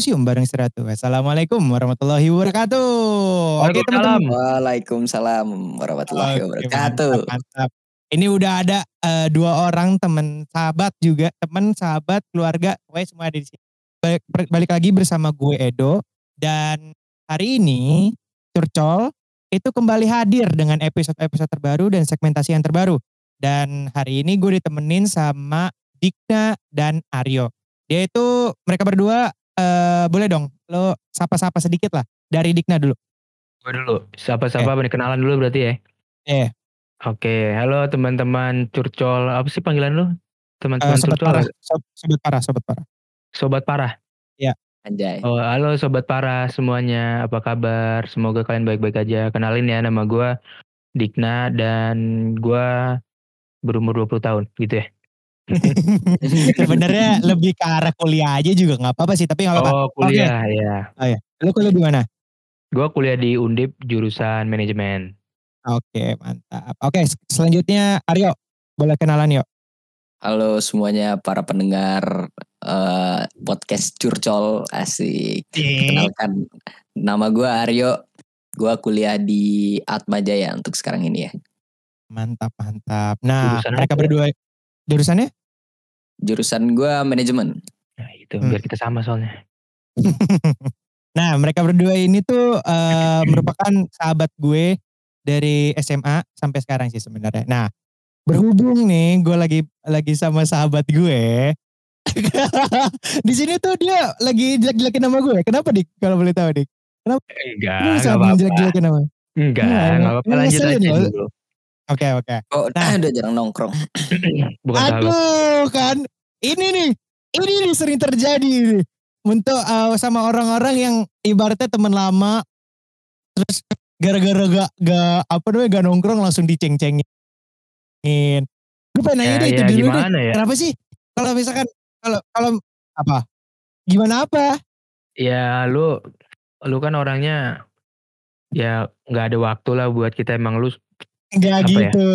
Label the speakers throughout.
Speaker 1: museum bareng Seratu. Assalamualaikum warahmatullahi wabarakatuh. Oke teman-teman.
Speaker 2: Waalaikumsalam warahmatullahi
Speaker 1: Oke,
Speaker 2: wabarakatuh.
Speaker 1: mantap, mantap. Ini udah ada eh, dua orang teman sahabat juga, teman sahabat keluarga, pokoknya semua ada di sini. Balik, balik lagi bersama gue Edo dan hari ini Curcol itu kembali hadir dengan episode-episode terbaru dan segmentasi yang terbaru. Dan hari ini gue ditemenin sama Dikna dan Aryo. Dia itu mereka berdua eh, boleh dong lo sapa-sapa sedikit lah dari Dikna dulu.
Speaker 3: Gue dulu, siapa-siapa okay. kenalan dulu berarti ya?
Speaker 1: Iya.
Speaker 3: Oke, halo teman-teman curcol. Apa sih panggilan lu? Teman-teman
Speaker 1: Eh, sobat
Speaker 3: curcol.
Speaker 1: parah, sob- sobat parah, sobat parah.
Speaker 3: Sobat parah.
Speaker 2: Anjay.
Speaker 3: Oh, halo sobat parah semuanya. Apa kabar? Semoga kalian baik-baik aja. Kenalin ya nama gua Dikna dan gua berumur 20 tahun gitu ya.
Speaker 1: Sebenarnya lebih ke arah kuliah aja juga nggak apa-apa sih, tapi nggak apa-apa.
Speaker 3: Oh, kuliah ya.
Speaker 1: Lu kuliah di mana?
Speaker 3: Gua kuliah di Undip jurusan manajemen.
Speaker 1: Oke, mantap. Oke, s- selanjutnya Aryo, boleh kenalan yuk.
Speaker 2: Halo semuanya para pendengar eh, podcast Curcol asik. Kenalkan nama gue Aryo. Gue kuliah di Atma Jaya untuk sekarang ini ya.
Speaker 1: Mantap, mantap. Nah,
Speaker 3: Jurusan
Speaker 1: mereka
Speaker 3: apa?
Speaker 1: berdua jurusannya?
Speaker 2: Jurusan gue manajemen.
Speaker 3: Nah, itu
Speaker 1: Hmm.
Speaker 3: biar kita sama soalnya.
Speaker 1: nah, mereka berdua ini tuh eh, merupakan sahabat gue dari SMA sampai sekarang sih sebenarnya. Nah, berhubung nih gue lagi lagi sama sahabat gue. di sini tuh dia lagi jelek-jelekin nama gue. Kenapa dik? Kalau boleh tahu dik?
Speaker 3: Enggak,
Speaker 1: Lu
Speaker 3: Ah, enggak apa-apa.
Speaker 1: menjelek-jelekin nama.
Speaker 3: Enggak,
Speaker 1: Enggak,
Speaker 3: enggak apa-apa. Lanjut aja dulu.
Speaker 1: Oke oke.
Speaker 2: Oh,
Speaker 1: Nah.
Speaker 2: udah jarang nongkrong.
Speaker 3: Bukan.
Speaker 1: Aduh kan, ini nih, ini nih sering terjadi nih. Untuk uh, sama orang-orang yang ibaratnya teman lama, terus gara-gara gak, gak apa namanya gak nongkrong langsung diceng-cengin. Gue pengen nanya
Speaker 3: Ya,
Speaker 1: deh itu
Speaker 3: ya,
Speaker 1: dulu deh.
Speaker 3: gimana ya?
Speaker 1: Kenapa sih kalau misalkan kalau kalau apa? Gimana apa?
Speaker 3: Ya lu lu kan orangnya ya nggak ada waktu lah buat kita emang lu
Speaker 1: Enggak
Speaker 3: Apa ya?
Speaker 1: gitu.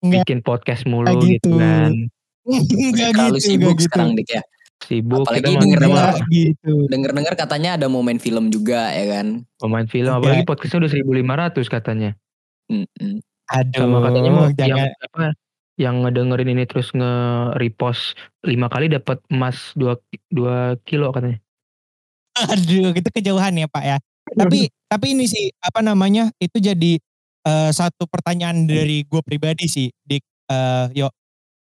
Speaker 1: Enggak
Speaker 3: bikin podcast mulu
Speaker 1: Nggak
Speaker 3: gitu.
Speaker 1: gitu.
Speaker 3: kan
Speaker 1: enggak gitu,
Speaker 2: sibuk
Speaker 1: enggak gitu.
Speaker 2: sekarang dik ya.
Speaker 3: sibuk
Speaker 2: Apalagi
Speaker 3: kita mah
Speaker 2: denger
Speaker 3: kita mah
Speaker 1: Enggak gitu.
Speaker 2: Dengar-dengar katanya ada mau main film juga ya kan.
Speaker 3: pemain film
Speaker 1: Enggak.
Speaker 3: apalagi podcastnya udah 1500 katanya
Speaker 2: Mm-mm.
Speaker 1: Aduh,
Speaker 3: sama katanya mau yang
Speaker 1: jangan.
Speaker 3: apa yang ngedengerin ini terus nge-repost lima kali dapat emas 2 dua kilo katanya
Speaker 1: Aduh, itu kejauhan ya Pak ya. Tapi tapi ini sih apa namanya itu jadi eh, satu pertanyaan dari gue pribadi sih, Dik. Eh, yo,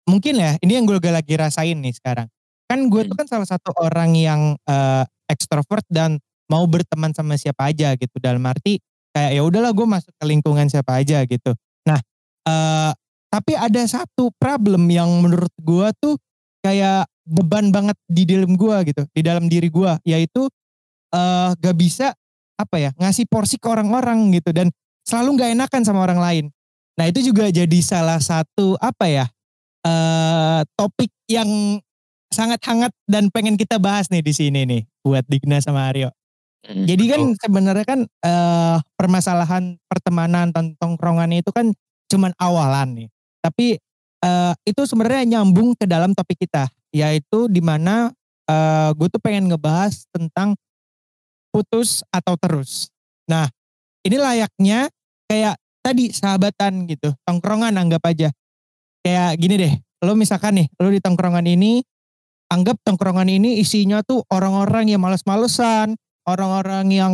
Speaker 1: mungkin ya ini yang gue lagi rasain nih sekarang. Kan gue tuh kan salah satu orang yang eh, ekstrovert dan mau berteman sama siapa aja gitu. Dalam arti kayak ya udahlah gue masuk ke lingkungan siapa aja gitu. Nah, eh, tapi ada satu problem yang menurut gue tuh kayak beban banget di dalam gue gitu, di dalam diri gue, yaitu eh gak bisa apa ya ngasih porsi ke orang-orang gitu dan selalu nggak enakan sama orang lain. Nah itu juga jadi salah satu apa ya eh topik yang sangat hangat dan pengen kita bahas nih di sini nih buat Digna sama Aryo.
Speaker 2: Mm.
Speaker 1: Jadi kan sebenarnya kan eh permasalahan pertemanan dan tongkrongan itu kan cuman awalan nih. Tapi eh itu sebenarnya nyambung ke dalam topik kita yaitu di mana eh gue tuh pengen ngebahas tentang putus atau terus. Nah ini layaknya kayak tadi sahabatan gitu, tongkrongan anggap aja. Kayak gini deh, lo misalkan nih, lo di tongkrongan ini, anggap tongkrongan ini isinya tuh orang-orang yang males-malesan, orang-orang yang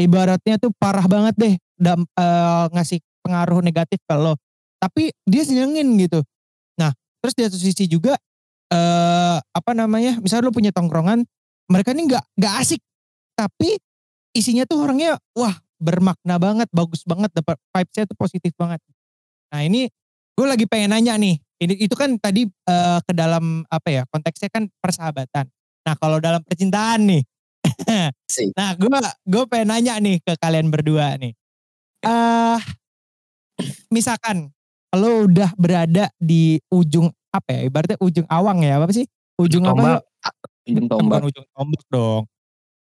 Speaker 1: ibaratnya tuh parah banget deh dam, eh, ngasih pengaruh negatif ke lo. Tapi dia senengin gitu. Nah, terus di satu sisi juga eh apa namanya? Misalnya lo punya tongkrongan, mereka ini nggak nggak asik, tapi isinya tuh orangnya wah bermakna banget, bagus banget, dapat vibes-nya tuh positif banget. Nah ini gue lagi pengen nanya nih, ini itu kan tadi eh, ke dalam apa ya konteksnya kan persahabatan. Nah kalau dalam percintaan nih, nah gue gue pengen nanya nih ke kalian berdua nih. eh misalkan lo udah berada di ujung apa ya, ibaratnya ujung awang ya apa sih? Ujung apa?
Speaker 3: tombak
Speaker 2: Ujung
Speaker 1: Bukan
Speaker 2: tombak.
Speaker 1: ujung tombak dong.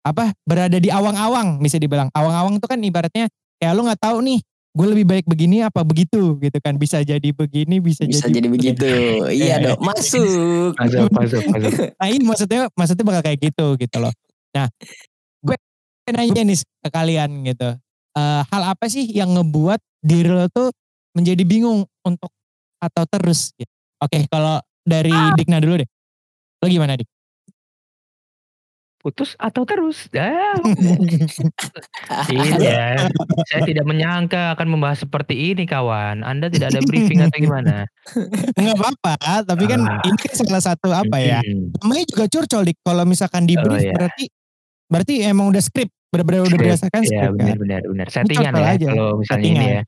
Speaker 1: Apa berada di awang-awang bisa dibilang. Awang-awang itu kan ibaratnya ya lu nggak tahu nih gue lebih baik begini apa begitu gitu kan bisa jadi begini bisa,
Speaker 2: Bisa
Speaker 1: jadi,
Speaker 2: jadi begitu. Iya dong. Masuk.
Speaker 3: masuk masuk masuk
Speaker 1: Nah ini maksudnya maksudnya bakal kayak gitu gitu loh. Nah, gue nanya nih ke kalian gitu. Uh, hal apa sih yang ngebuat diri lo tuh menjadi bingung untuk atau terus? Gitu. Oke, kalau dari ah. Dikna dulu deh. Lo gimana Dik?
Speaker 3: Putus atau terus? Ah. iya, saya tidak menyangka akan membahas seperti ini kawan. Anda tidak ada briefing atau gimana?
Speaker 1: Enggak apa-apa, tapi kan ah. ini kan salah satu apa ya? Namanya juga curcol dik. Kalau misalkan di oh, brief oh, iya. berarti berarti emang udah skrip, benar-benar udah berdasarkan
Speaker 3: skrip. Iya, benar-benar benar. Settingan ya aja. kalau misalnya Settingan. ini ya.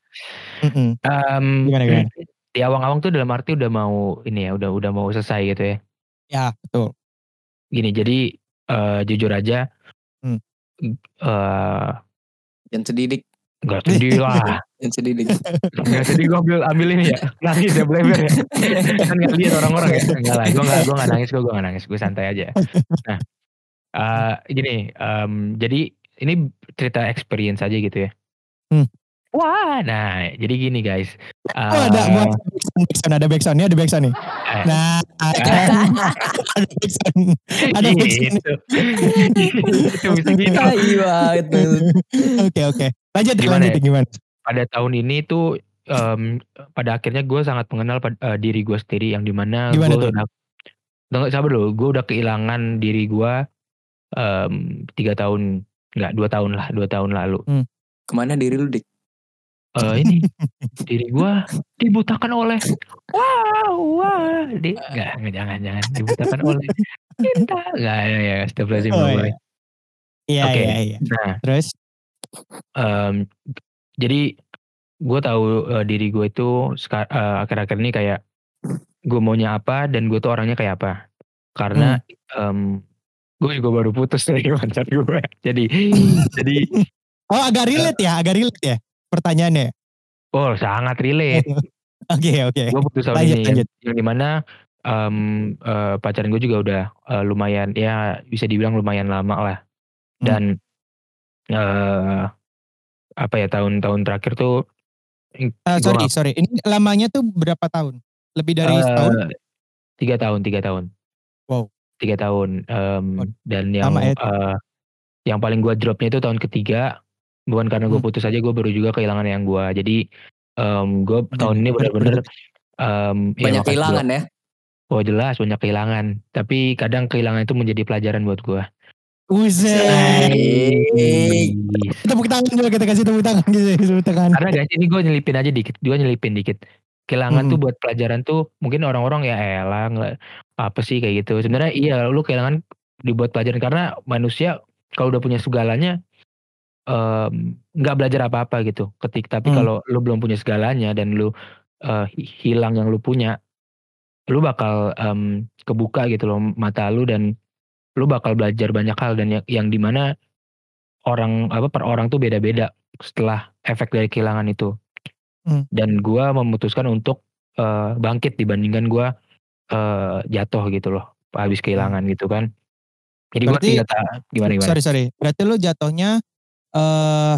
Speaker 3: Mm -hmm. um, gimana gimana? Di awang-awang tuh dalam arti udah mau ini ya, udah udah mau selesai gitu ya.
Speaker 1: Ya, betul.
Speaker 3: Gini, jadi uh, jujur aja hmm. uh,
Speaker 2: yang sedih
Speaker 3: Gak sedih lah.
Speaker 2: yang sedih
Speaker 3: Gak sedih gue ambil, ambil ini ya. Nangis ya bleber ya. kan gak lihat orang-orang ya. Enggak lah. Gue gak, gue gak nangis. Gue gak nangis. Gue santai aja. Nah. Uh, gini. Um, jadi ini cerita experience aja gitu ya. Hmm. Wah, nah jadi gini guys.
Speaker 1: Uh, oh ada backsound, ada backsound, ada backsound nih. Eh. Nah, ada backsound, ada backsound.
Speaker 3: Itu bisa gitu.
Speaker 1: Iya, Oke oke. Lanjut gimana, lanjut ya? gimana?
Speaker 3: Pada tahun ini tuh um, pada akhirnya gue sangat mengenal uh, diri gue sendiri yang di mana gue udah Tunggu sabar dulu, gue udah kehilangan diri gue um, tiga tahun, enggak dua tahun lah, dua tahun lalu. Hmm.
Speaker 2: Ke mana diri lu dik?
Speaker 3: Uh, ini diri gue dibutakan oleh wow wah di nggak jangan jangan dibutakan oleh cinta nggak ya ya astagfirullahaladzim oh,
Speaker 1: iya. Iya, okay. iya, iya.
Speaker 3: Nah, terus um, jadi gue tahu uh, diri gue itu uh, akhir-akhir ini kayak gue maunya apa dan gue tuh orangnya kayak apa. Karena hmm. um, gue juga baru putus dari pacar gue. Jadi jadi
Speaker 1: Oh agak relate uh, ya, agak relate ya pertanyaannya?
Speaker 3: Oh, sangat relate.
Speaker 1: Oke, oke. Okay, okay.
Speaker 3: Gue putus tahun ini. Lanjut. Yang di mana um, uh, pacaran gue juga udah uh, lumayan, ya bisa dibilang lumayan lama lah. Hmm. Dan hmm. uh, apa ya tahun-tahun terakhir tuh.
Speaker 1: Uh, sorry, gak, sorry. Ini lamanya tuh berapa tahun? Lebih dari uh, setahun?
Speaker 3: Tiga tahun, tiga tahun.
Speaker 1: Wow.
Speaker 3: Tiga tahun. Um, oh, dan yang ya. uh, yang paling gue dropnya itu tahun ketiga bukan karena gue hmm. putus aja gue baru juga kehilangan yang gue jadi um, gue tahun ini benar-benar
Speaker 2: um, banyak ya, kehilangan ya
Speaker 3: oh jelas banyak kehilangan tapi kadang kehilangan itu menjadi pelajaran buat gue
Speaker 1: Uzay. Tepuk tangan dulu kita kasih tepuk tangan gitu, tepuk tangan.
Speaker 3: Karena guys ini gue nyelipin aja dikit, gue nyelipin dikit. Kehilangan hmm. tuh buat pelajaran tuh mungkin orang-orang ya elah nggak apa sih kayak gitu. Sebenarnya iya lu kehilangan dibuat pelajaran karena manusia kalau udah punya segalanya nggak um, belajar apa-apa gitu. Ketik tapi hmm. kalau lu belum punya segalanya dan lu uh, hilang yang lu punya, lu bakal um, kebuka gitu loh mata lu dan lu bakal belajar banyak hal dan yang, yang di mana orang apa per orang tuh beda-beda setelah efek dari kehilangan itu. Hmm. Dan gua memutuskan untuk uh, bangkit dibandingkan gua uh, jatuh gitu loh habis kehilangan hmm. gitu kan.
Speaker 1: Jadi Berarti, gua tidak gimana gimana. Sorry sorry. Berarti lu jatuhnya uh,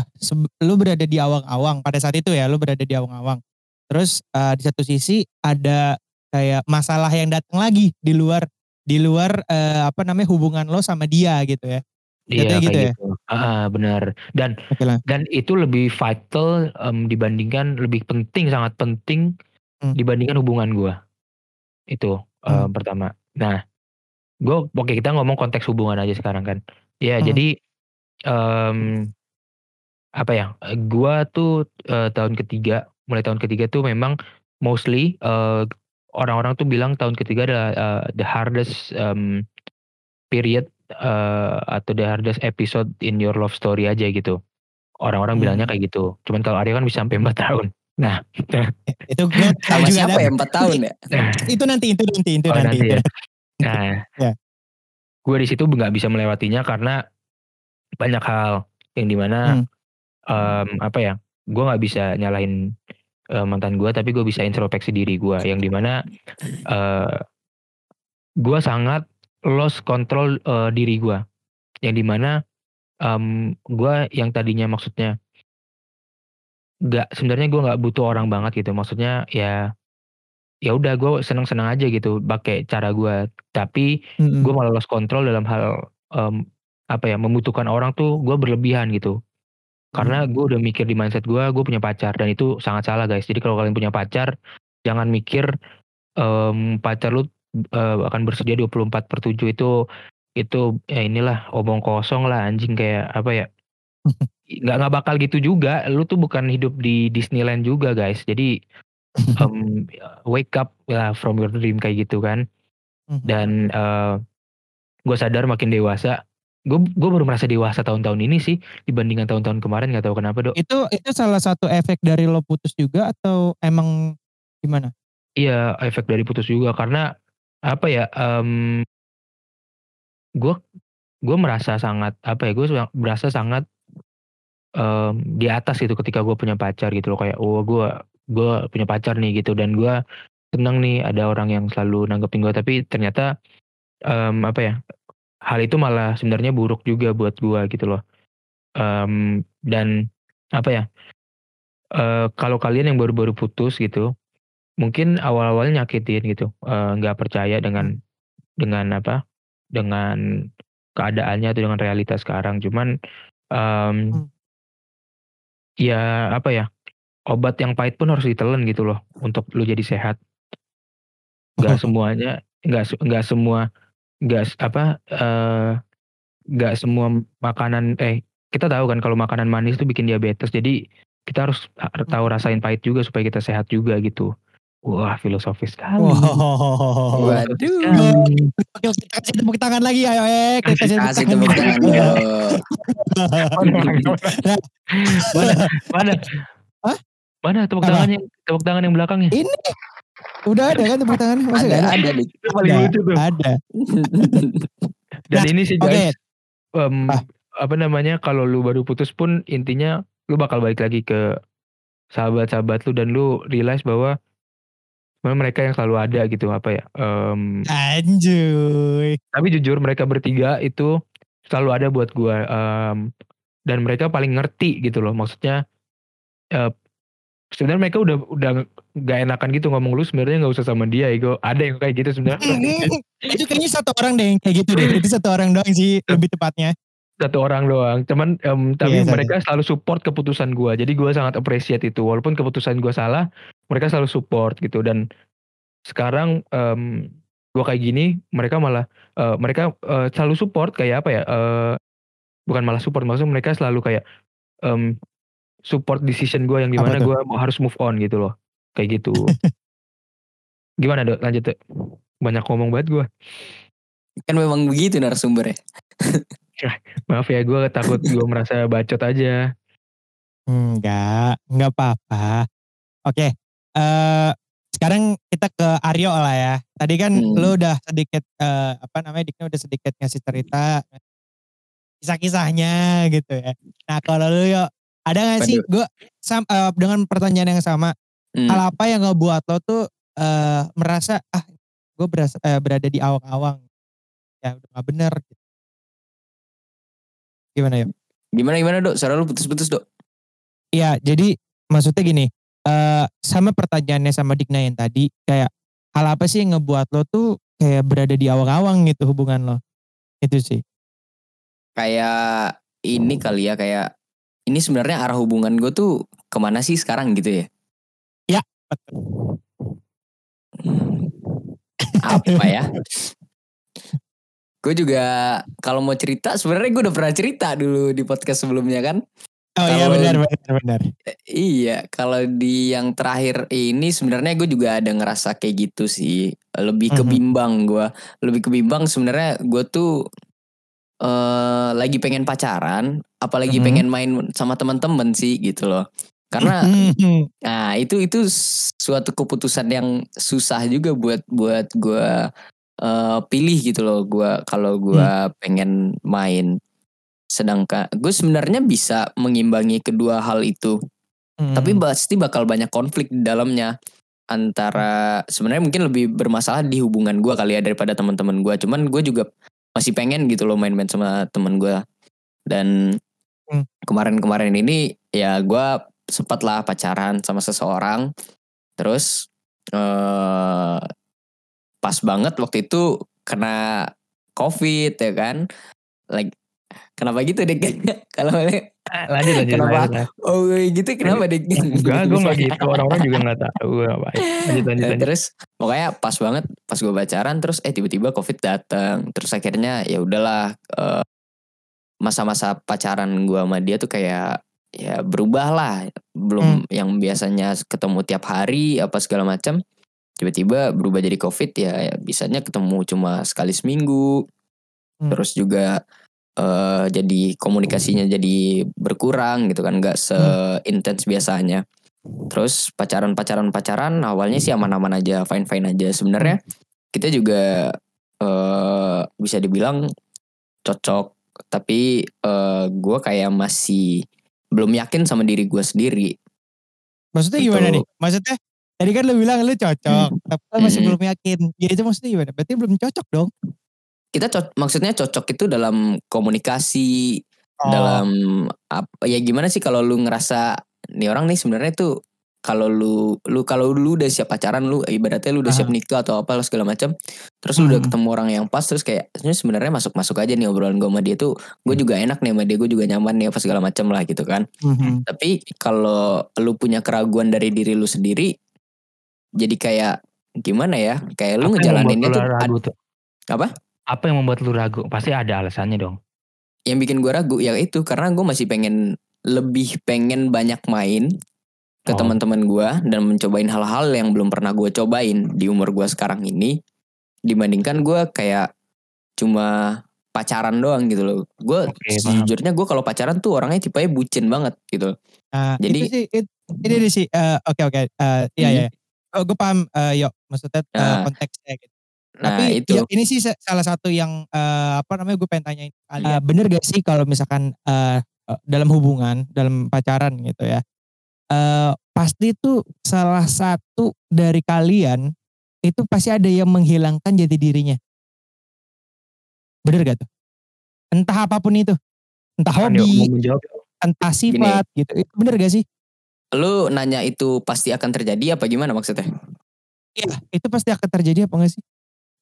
Speaker 1: lu berada di awang-awang pada saat itu ya, lu berada di awang-awang. Terus uh, di satu sisi ada kayak masalah yang datang lagi di luar di luar uh, apa namanya hubungan lo sama dia gitu ya.
Speaker 3: Iya gitu ya. Gitu. Ah, benar. Dan okay dan itu lebih vital um, dibandingkan lebih penting sangat penting hmm. dibandingkan hubungan gue. Itu um, hmm. pertama. Nah, gue oke kita ngomong konteks hubungan aja sekarang kan. Ya hmm. jadi um, apa ya, gua tuh, uh, tahun ketiga, mulai tahun ketiga tuh memang mostly, uh, orang-orang tuh bilang tahun ketiga adalah, uh, the hardest, um, period, uh, atau the hardest episode in your love story aja gitu. Orang-orang hmm. bilangnya kayak gitu. Cuman kalau Arya kan bisa sampai 4 tahun. Nah,
Speaker 1: itu gue
Speaker 2: sama siapa ya 4 tahun ya?
Speaker 1: itu nanti itu nanti itu oh, nanti. nanti ya.
Speaker 3: Nah, ya. gue di situ nggak bisa melewatinya karena banyak hal yang di mana hmm um, apa ya, gue nggak bisa nyalahin, uh, mantan gue, tapi gue bisa introspeksi diri gue, yang di mana uh, gue sangat lost control, uh, diri gue. Yang di mana um, gue yang tadinya maksudnya nggak sebenarnya gue nggak butuh orang banget gitu, maksudnya ya ya udah gue seneng-seneng aja gitu pakai cara gue, tapi -hmm. gue malah lost control dalam hal, um, apa ya membutuhkan orang tuh gue berlebihan gitu karena
Speaker 1: Hmm.
Speaker 3: gue udah mikir di mindset gue gue punya pacar dan itu sangat salah guys jadi kalau kalian punya pacar jangan mikir em, pacar lu eh, akan bersedia 24 per 7 itu itu ya inilah omong kosong lah anjing kayak apa ya nggak nggak bakal gitu juga lu tuh bukan hidup di Disneyland juga guys jadi em, wake up lah from your dream kayak gitu kan
Speaker 1: Mhm.
Speaker 3: dan gue sadar makin dewasa gue gue baru merasa dewasa tahun-tahun ini sih dibandingkan tahun-tahun kemarin nggak tahu kenapa dok.
Speaker 1: Itu itu salah satu efek dari lo putus juga atau emang gimana?
Speaker 3: iya efek dari putus juga karena apa ya em gue gue merasa sangat apa ya gue merasa sangat em, di atas gitu ketika gue punya pacar gitu loh. Kayak oh gue gue punya pacar nih gitu. Dan gue seneng nih ada orang yang selalu nanggepin gue tapi ternyata em, apa ya hal itu malah sebenarnya buruk juga buat gue gitu loh. Em, dan apa ya eh, kalau kalian yang baru-baru putus gitu mungkin awal-awalnya nyakitin gitu eh, nggak percaya dengan dengan apa dengan keadaannya atau dengan realitas sekarang. Cuman
Speaker 1: Hmm.
Speaker 3: ya apa ya obat yang pahit pun harus ditelan gitu loh untuk lu jadi sehat. Nggak semuanya nggak nggak semua nggak s- apa eh, nggak semua makanan eh kita tahu kan kalau makanan manis itu bikin diabetes jadi kita harus ha- tahu rasain pahit juga supaya kita sehat juga gitu wah filosofis sekali
Speaker 1: Wow.
Speaker 2: Waduh.
Speaker 3: Sekali.
Speaker 1: Oke, kita kasih tepuk tangan lagi ayo eh kita kasih
Speaker 2: Kasih
Speaker 1: tepuk
Speaker 2: tepuk
Speaker 1: tangan.
Speaker 2: tangan dong.
Speaker 3: mana mana
Speaker 1: Hah?
Speaker 3: mana tepuk
Speaker 1: Apa?
Speaker 3: tangan yang tepuk tangan yang belakangnya
Speaker 1: Ini udah ada kan tepuk tangan masa
Speaker 2: Ada,
Speaker 1: ada?
Speaker 2: ada nih.
Speaker 3: itu paling
Speaker 1: Ada.
Speaker 3: lucu tuh
Speaker 1: Ada.
Speaker 3: dan
Speaker 1: Nah,
Speaker 3: ini sih guys em,
Speaker 1: Ah.
Speaker 3: apa namanya kalau lu baru putus pun intinya lu bakal balik lagi ke sahabat-sahabat lu dan lu realize bahwa sebenarnya mereka yang selalu ada gitu apa ya em,
Speaker 1: anjuy.
Speaker 3: tapi jujur mereka bertiga itu selalu ada buat gua em, dan mereka paling ngerti gitu loh maksudnya eh, sebenarnya mereka udah udah gak enakan gitu ngomong lu sebenarnya nggak usah sama dia ego ada yang kayak gitu sebenarnya
Speaker 1: itu kayaknya satu orang deh yang kayak gitu deh. Itu satu orang doang sih lebih tepatnya.
Speaker 3: satu orang doang cuman em, tapi
Speaker 1: satu.
Speaker 3: mereka selalu support keputusan gua jadi gua sangat appreciate itu walaupun keputusan gua salah mereka selalu support gitu dan sekarang em, gua kayak gini mereka malah eh, mereka eh, selalu support kayak apa ya eh, bukan malah support maksudnya mereka selalu kayak em, support decision gua yang
Speaker 1: di mana
Speaker 3: gua mau harus move on gitu loh kayak gitu gimana dok lanjut dok banyak ngomong banget gua
Speaker 2: Kan memang begitu narasumbernya.
Speaker 3: maaf ya gua takut gua merasa bacot aja
Speaker 1: Enggak, enggak apa-apa. Oke, eh sekarang kita ke Aryo lah ya. Tadi kan
Speaker 2: Hmm.
Speaker 1: lu udah sedikit eh, apa namanya Diknya udah sedikit ngasih cerita kisah-kisahnya gitu ya. Nah kalau lu yuk ada gak sih gue dengan pertanyaan yang sama
Speaker 2: Hmm.
Speaker 1: hal apa yang ngebuat lo tuh eh, merasa ah gue berasa, eh, berada di awang-awang ya udah gak bener. Gimana yuk?
Speaker 2: Gimana gimana dok? Suara lu putus-putus dok.
Speaker 1: Iya, jadi maksudnya gini, eh sama pertanyaannya sama Dikna yang tadi, kayak hal apa sih yang ngebuat lo tuh kayak berada di awang-awang gitu hubungan lo? Itu sih.
Speaker 2: Kayak ini kali ya kayak ini sebenarnya arah hubungan gue tuh ke mana sih sekarang gitu ya? Apa ya? gue juga kalau mau cerita sebenarnya gue udah pernah cerita dulu di podcast sebelumnya kan.
Speaker 1: Oh iya
Speaker 2: Kalau-
Speaker 1: benar benar benar.
Speaker 2: Iya, kalau di yang terakhir ini sebenarnya gue juga ada ngerasa kayak gitu sih. Lebih
Speaker 1: Mhm.
Speaker 2: kebimbang gue. Lebih kebimbang sebenarnya gue tuh eh lagi pengen pacaran, apalagi
Speaker 1: Mhm.
Speaker 2: pengen main sama teman-teman sih gitu loh. Karena
Speaker 1: Mhm.
Speaker 2: nah itu itu suatu keputusan yang susah juga buat buat gue eh, pilih gitu loh. Gue kalau gue pengen main. Sedangkan gue sebenarnya bisa mengimbangi kedua hal itu.
Speaker 1: Mhm.
Speaker 2: Tapi pasti bakal banyak konflik di dalamnya antara sebenarnya mungkin lebih bermasalah di hubungan gue kali ya daripada teman-teman gue. Cuman gue juga masih pengen gitu loh main-main sama teman gue. Dan
Speaker 1: Hmm.
Speaker 2: kemarin-kemarin ini ya gue sempat lah pacaran sama seseorang. Terus eh pas banget waktu itu kena covid ya kan. Like kenapa gitu deh? Kalau
Speaker 3: lanjut lanjut.
Speaker 2: Kenapa?
Speaker 3: lanjut, lanjut.
Speaker 2: oh gitu kenapa deh?
Speaker 3: Enggak, gue gak gitu. Orang-orang juga gak tahu gue ngapain. Lanjut lanjut.
Speaker 2: Eh,
Speaker 3: lanjut.
Speaker 2: terus pokoknya pas banget pas gue pacaran terus eh tiba-tiba covid datang terus akhirnya ya udahlah eh, masa-masa pacaran gue sama dia tuh kayak ya berubah lah belum yang biasanya ketemu tiap hari apa segala macam tiba-tiba berubah jadi covid ya, ya bisanya ketemu cuma sekali seminggu
Speaker 1: Hmm.
Speaker 2: terus juga eh, jadi komunikasinya jadi berkurang gitu kan nggak seintens biasanya terus pacaran pacaran pacaran awalnya sih aman-aman aja fine fine aja sebenarnya kita juga eh bisa dibilang cocok tapi eh gue kayak masih belum yakin sama diri gue sendiri
Speaker 1: Maksudnya
Speaker 2: Itu-
Speaker 1: gimana nih? Maksudnya tadi kan lu bilang lu cocok, tapi kan masih
Speaker 2: Hmm.
Speaker 1: belum yakin. Ya itu maksudnya gimana? Berarti belum cocok dong.
Speaker 2: Kita co- maksudnya cocok itu dalam komunikasi
Speaker 1: Oh.
Speaker 2: dalam apa ya gimana sih kalau lu ngerasa nih orang nih sebenarnya tuh kalau lu lu kalau lu udah siap pacaran lu ibaratnya lu udah siap nikah atau apa segala macam terus lu udah
Speaker 1: Hmm.
Speaker 2: ketemu orang yang pas terus kayak sebenarnya masuk masuk aja nih obrolan gue sama dia tuh gue juga enak nih sama dia gue juga nyaman nih apa segala macam lah gitu kan
Speaker 1: Mhm.
Speaker 2: tapi kalau lu punya keraguan dari diri lu sendiri jadi kayak gimana ya kayak lu
Speaker 3: Apa
Speaker 2: ngejalaninnya tuh ad-
Speaker 3: tuh?
Speaker 2: apa
Speaker 3: Apa yang membuat lu ragu? Pasti ada alasannya dong.
Speaker 2: yang bikin gue ragu ya itu karena gue masih pengen lebih pengen banyak main ke
Speaker 3: Oh.
Speaker 2: teman-teman gue dan mencobain hal-hal yang belum pernah gue cobain di umur gue sekarang ini dibandingkan gue kayak cuma pacaran doang gitu loh gue
Speaker 3: paham.
Speaker 2: sejujurnya gue kalau pacaran tuh orangnya tipenya bucin banget gitu
Speaker 1: Nah,
Speaker 2: Jadi-
Speaker 1: itu sih, it- ini sih, eh, oke oke, eh, iya
Speaker 2: Hmm.
Speaker 1: iya. Oh, gue paham, eh, yuk, maksudnya
Speaker 2: Nah.
Speaker 1: konteksnya gitu.
Speaker 2: Nah
Speaker 1: Tapi
Speaker 2: itu
Speaker 1: ya, ini sih sa- salah satu yang eh, apa namanya gue pengen tanyain kalian. Eh, bener gak sih kalau misalkan eh, dalam hubungan, dalam pacaran gitu ya, eh, pasti tuh salah satu dari kalian itu pasti ada yang menghilangkan jati dirinya. Bener gak tuh? Entah apa pun itu, entah hobi, entah sifat gitu. Itu bener gak sih?
Speaker 2: lu nanya itu pasti akan terjadi apa gimana maksudnya
Speaker 1: Iya, itu pasti akan terjadi apa enggak sih?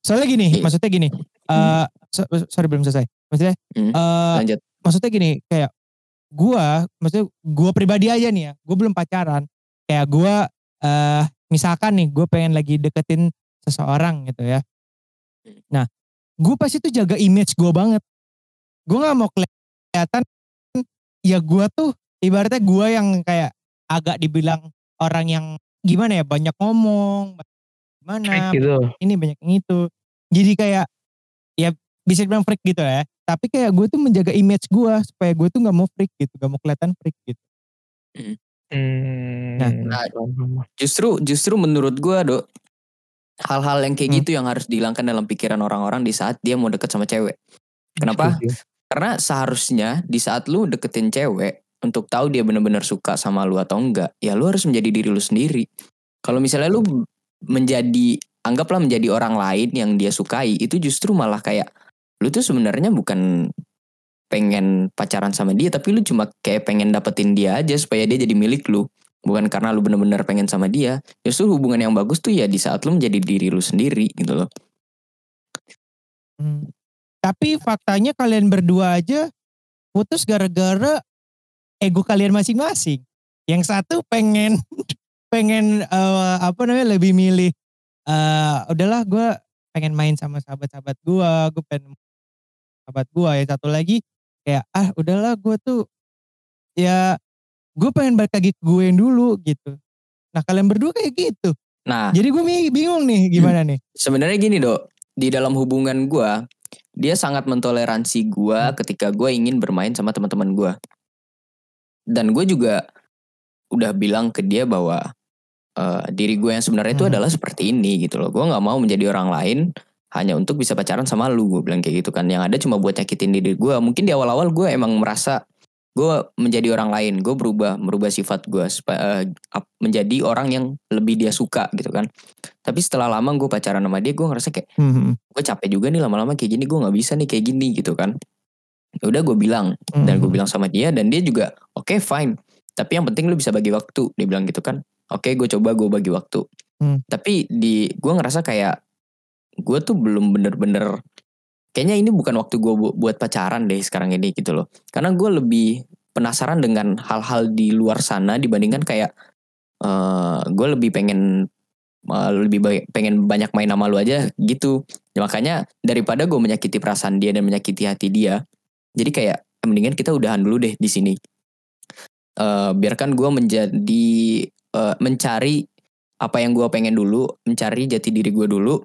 Speaker 1: Soalnya gini,
Speaker 2: Iya.
Speaker 1: maksudnya gini. eh so- sorry belum selesai. Maksudnya eh
Speaker 2: lanjut
Speaker 1: maksudnya gini, kayak gua, maksudnya gua pribadi aja nih ya, gua belum pacaran. Kayak gua eh misalkan nih, gue pengen lagi deketin seseorang gitu ya. Nah, gue pasti tuh jaga image gue banget. Gue nggak mau kelihatan ya gua tuh ibaratnya gua yang kayak agak dibilang orang yang gimana ya banyak ngomong,
Speaker 3: Freak gitu.
Speaker 1: ini banyak yang itu. Jadi kayak ya bisa dibilang freak gitu ya. Tapi kayak gue tuh menjaga image gue supaya gue tuh nggak mau freak gitu, gak mau kelihatan freak gitu.
Speaker 3: Hmm,
Speaker 1: Nah,
Speaker 3: paham.
Speaker 2: Justru justru menurut gua dok hal-hal yang kayak
Speaker 1: Hmm.
Speaker 2: gitu yang harus dihilangkan dalam pikiran orang-orang di saat dia mau deket sama cewek. Kenapa? Karena seharusnya di saat lu deketin cewek untuk tahu dia bener-bener suka sama lu atau enggak, ya lu harus menjadi diri lu sendiri. Kalau misalnya lu menjadi anggaplah menjadi orang lain yang dia sukai, itu justru malah kayak lu tuh sebenarnya bukan pengen pacaran sama dia, tapi lu cuma kayak pengen dapetin dia aja supaya dia jadi milik lu. Bukan karena lu bener-bener pengen sama dia. Justru hubungan yang bagus tuh ya di saat lu menjadi diri lu sendiri gitu loh.
Speaker 1: Hmm. Tapi faktanya kalian berdua aja putus gara-gara ego kalian masing-masing. Yang satu pengen pengen eh, apa namanya lebih milih eh udahlah gue pengen main sama sahabat-sahabat gue, gue pengen sahabat gue. Yang satu lagi kayak ah udahlah gue tuh ya gue pengen balik lagi ke gue yang dulu gitu. Nah kalian berdua kayak gitu.
Speaker 2: Nah,
Speaker 1: Jadi gue bingung nih gimana nih.
Speaker 2: sebenarnya gini dok, di dalam hubungan gua dia sangat mentoleransi gua ketika gua ingin bermain sama teman-teman gua. Dan gue juga udah bilang ke dia bahwa eh, diri gue yang sebenarnya itu
Speaker 1: Hmm.
Speaker 2: adalah seperti ini gitu loh. Gue nggak mau menjadi orang lain hanya untuk bisa pacaran sama lu. Gue bilang kayak gitu kan. Yang ada cuma buat nyakitin diri gue. Mungkin di awal-awal gue emang merasa gue menjadi orang lain. Gue berubah merubah sifat gue supaya ap- menjadi orang yang lebih dia suka gitu kan. Tapi setelah lama gue pacaran sama dia, gue ngerasa kayak
Speaker 1: Hmm,
Speaker 2: gue capek juga nih lama-lama kayak gini. Gue nggak bisa nih kayak gini gitu kan. Ya udah gue bilang dan gue
Speaker 1: Hmm.
Speaker 2: bilang sama dia dan dia juga oke fine. Tapi yang penting lu bisa bagi waktu. Dia bilang gitu kan. Oke gue coba gue bagi waktu.
Speaker 1: Hmm.
Speaker 2: Tapi di gue ngerasa kayak gue tuh belum bener-bener kayaknya ini bukan waktu gue buat pacaran deh sekarang ini gitu loh karena gue lebih penasaran dengan hal-hal di luar sana dibandingkan kayak uh, gue lebih pengen uh, lebih baik, pengen banyak main sama lu aja gitu ya, makanya daripada gue menyakiti perasaan dia dan menyakiti hati dia jadi kayak mendingan kita udahan dulu deh di sini uh, biarkan gue menjadi uh, mencari apa yang gue pengen dulu mencari jati diri gue dulu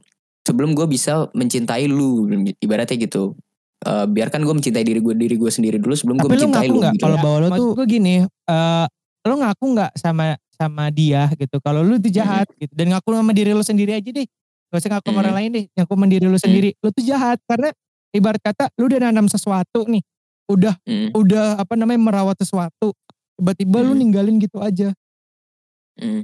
Speaker 2: sebelum gue bisa mencintai lu ibaratnya gitu uh, biarkan gue mencintai diri gue diri gue sendiri dulu sebelum gue mencintai lu,
Speaker 1: lu
Speaker 2: gitu
Speaker 1: kalau bawa lu tuh gue gini uh, lu ngaku nggak sama sama dia gitu kalau lu tuh jahat hmm. gitu dan ngaku sama diri lu sendiri aja deh gak usah ngaku sama hmm. orang lain deh ngaku sama diri lu sendiri hmm. lu tuh jahat karena ibarat kata lu udah nanam sesuatu nih udah hmm. udah apa namanya merawat sesuatu tiba-tiba hmm. lu ninggalin gitu aja
Speaker 3: hmm.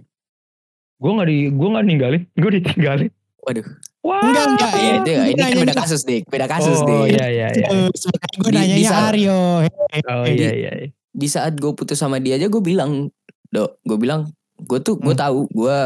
Speaker 3: gue nggak di gue nggak ninggalin gue ditinggalin
Speaker 2: waduh
Speaker 1: Wah, enggak enggak
Speaker 2: ya itu ini kan beda kasus dik, beda kasus
Speaker 3: oh,
Speaker 2: dik.
Speaker 3: iya iya iya.
Speaker 1: gue nanya ya Aryo.
Speaker 3: Oh iya iya.
Speaker 2: Di saat gue putus sama dia aja gue bilang, dok, gue bilang, gue tuh gue hmm. tahu gue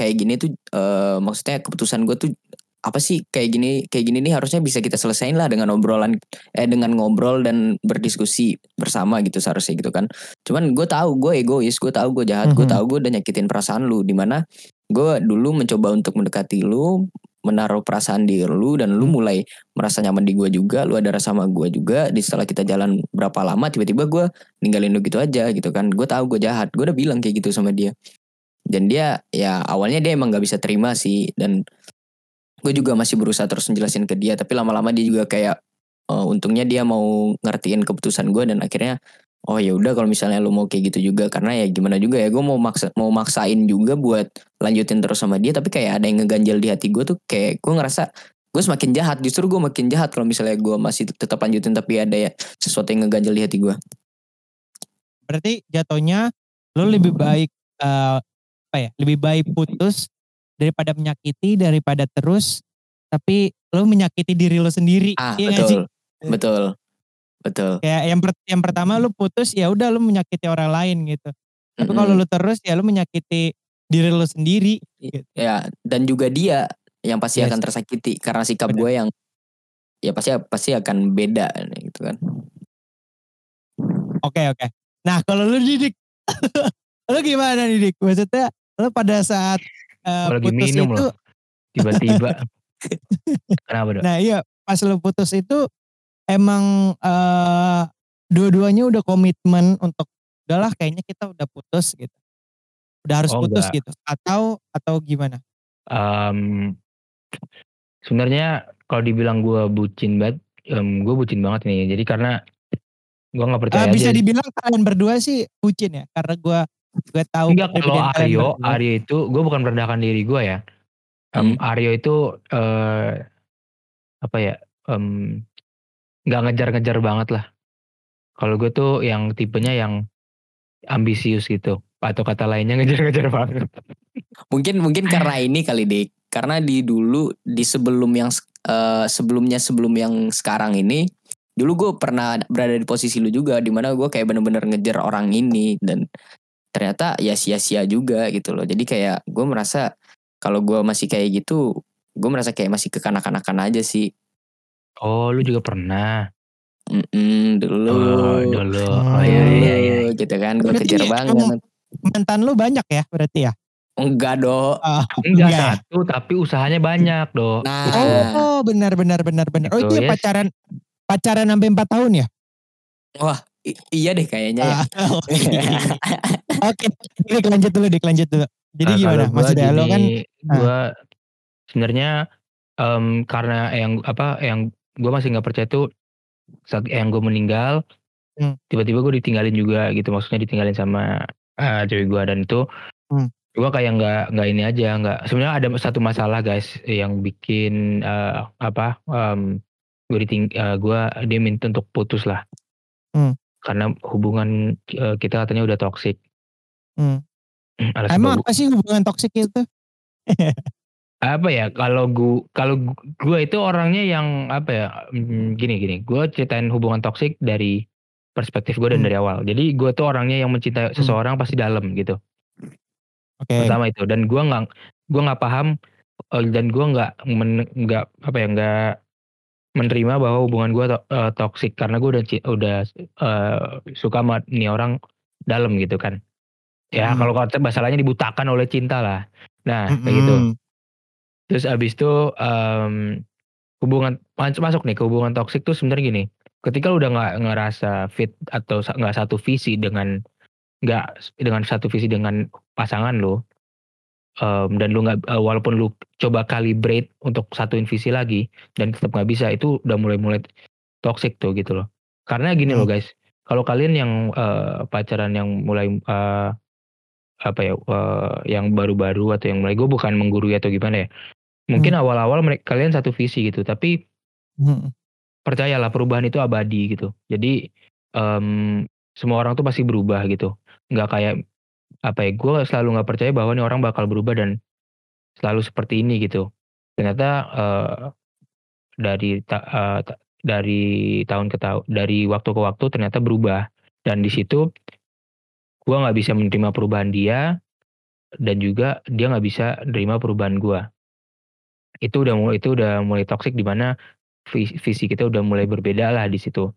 Speaker 2: kayak gini tuh uh, maksudnya keputusan gue tuh apa sih kayak gini kayak gini nih harusnya bisa kita selesain lah dengan obrolan eh dengan ngobrol dan berdiskusi bersama gitu seharusnya gitu kan cuman gue tahu gue egois gue tahu gue jahat mm -hmm. gue tahu gue udah nyakitin perasaan lu di mana gue dulu mencoba untuk mendekati lu menaruh perasaan di lu dan lu hmm. mulai merasa nyaman di gue juga lu ada rasa sama gue juga di setelah kita jalan berapa lama tiba-tiba gue ninggalin lu gitu aja gitu kan gue tahu gue jahat gue udah bilang kayak gitu sama dia dan dia ya awalnya dia emang gak bisa terima sih dan gue juga masih berusaha terus menjelasin ke dia tapi lama-lama dia juga kayak uh, untungnya dia mau ngertiin keputusan gue dan akhirnya oh ya udah kalau misalnya lu mau kayak gitu juga. Karena ya gimana juga ya gue mau maksa mau maksain juga buat lanjutin terus sama dia tapi kayak ada yang ngeganjel di hati gue tuh kayak gue ngerasa gue semakin jahat. Justru gue makin jahat kalau misalnya gue masih tetap lanjutin tapi ada ya sesuatu yang ngeganjel di hati gue
Speaker 1: berarti jatuhnya lu lebih baik uh, apa ya lebih baik putus daripada menyakiti daripada terus tapi lu menyakiti diri lu sendiri
Speaker 2: ah iya betul betul Betul.
Speaker 1: Kayak yang per, yang pertama lu putus ya udah lu menyakiti orang lain gitu. Tapi mm -hmm. kalau lu terus ya lu menyakiti diri lu sendiri.
Speaker 2: Gitu. Ya dan juga dia yang pasti yes. akan tersakiti karena sikap gue yang ya pasti pasti akan beda gitu kan.
Speaker 1: Oke okay, oke. Okay. Nah kalau lu didik, lu gimana didik? Maksudnya lu pada saat uh,
Speaker 3: lagi putus minum itu tiba-tiba. Kenapa dong?
Speaker 1: Nah iya pas lu putus itu emang uh, dua-duanya udah komitmen untuk udahlah kayaknya kita udah putus gitu. Udah harus oh, putus enggak. gitu atau atau gimana?
Speaker 3: Um, sebenarnya kalau dibilang gue bucin banget, um, gue bucin banget nih. Jadi karena gue nggak percaya. Uh,
Speaker 1: bisa aja. dibilang kalian berdua sih bucin ya, karena gue gue tahu.
Speaker 3: Enggak kalau Aryo, Aryo itu gue bukan merendahkan diri gue ya. Um, hmm. Aryo itu uh, apa ya? Um, nggak ngejar-ngejar banget lah. Kalau gue tuh yang tipenya yang ambisius gitu. Atau kata lainnya ngejar-ngejar banget.
Speaker 2: mungkin mungkin karena ini kali deh. Karena di dulu di sebelum yang uh, sebelumnya sebelum yang sekarang ini dulu gue pernah berada di posisi lu juga di mana gue kayak bener-bener ngejar orang ini dan ternyata ya sia-sia juga gitu loh jadi kayak gue merasa kalau gue masih kayak gitu gue merasa kayak masih kekanak-kanakan aja sih
Speaker 3: Oh, lu juga pernah?
Speaker 2: Mm-mm, dulu.
Speaker 3: Oh, dulu. Oh, iya, iya, iya.
Speaker 2: Gitu kan, gue kejar banget.
Speaker 1: Mantan lu banyak ya berarti ya?
Speaker 2: Enggak, Do.
Speaker 3: Oh, enggak, enggak satu, tapi usahanya banyak, Do.
Speaker 1: Nah. Oh, benar benar benar benar. Oh, itu ya pacaran pacaran sampai 4 tahun ya?
Speaker 2: Wah, iya deh kayaknya ya. Ah,
Speaker 1: oke, okay. lanjut dulu, Dik, lanjut dulu. Jadi nah, gimana? Maksudnya lo kan
Speaker 3: gue ah. sebenarnya um, karena yang apa yang gue masih nggak percaya tuh saat yang gue meninggal hmm. tiba-tiba gue ditinggalin juga gitu maksudnya ditinggalin sama uh, cewek gue dan itu hmm. gue kayak nggak nggak ini aja nggak sebenarnya ada satu masalah guys yang bikin uh, apa um, gue diting uh, gue dia minta untuk putus lah hmm. Karena hubungan uh, kita katanya udah toksik
Speaker 1: hmm. emang apa sih hubungan toksik itu
Speaker 3: Apa ya, kalau gua kalau gua itu orangnya yang apa ya, mm, gini gini, gua ceritain hubungan toksik dari perspektif gue dan hmm. dari awal. Jadi gue tuh orangnya yang mencintai hmm. seseorang pasti dalam gitu. Oke. Okay. Pertama itu dan gue nggak gue nggak paham uh, dan gue nggak nggak apa ya nggak menerima bahwa hubungan gue to uh, toksik karena gue udah udah uh, suka sama nih orang dalam gitu kan. Ya hmm. kalau kata masalahnya dibutakan oleh cinta lah. Nah hmm. kayak gitu. Terus abis itu um, hubungan masuk nih ke hubungan toksik tuh sebenarnya gini. Ketika lu udah nggak ngerasa fit atau nggak satu visi dengan nggak dengan satu visi dengan pasangan lo, um, dan lu nggak uh, walaupun lu coba calibrate untuk satuin visi lagi dan tetap nggak bisa itu udah mulai-mulai toxic tuh gitu loh karena gini hmm. loh guys kalau kalian yang uh, pacaran yang mulai uh, apa ya uh, yang baru-baru atau yang mulai gue bukan menggurui atau gimana ya mungkin hmm. awal-awal mereka kalian satu visi gitu tapi hmm. percayalah perubahan itu abadi gitu jadi um, semua orang tuh pasti berubah gitu nggak kayak apa ya gue selalu nggak percaya bahwa ini orang bakal berubah dan selalu seperti ini gitu. Ternyata uh, dari ta, uh, ta, dari tahun ke tahun dari waktu ke waktu ternyata berubah. Dan di situ gue nggak bisa menerima perubahan dia dan juga dia nggak bisa menerima perubahan gue itu udah mulai itu udah mulai toksik di mana visi kita udah mulai berbeda lah di situ.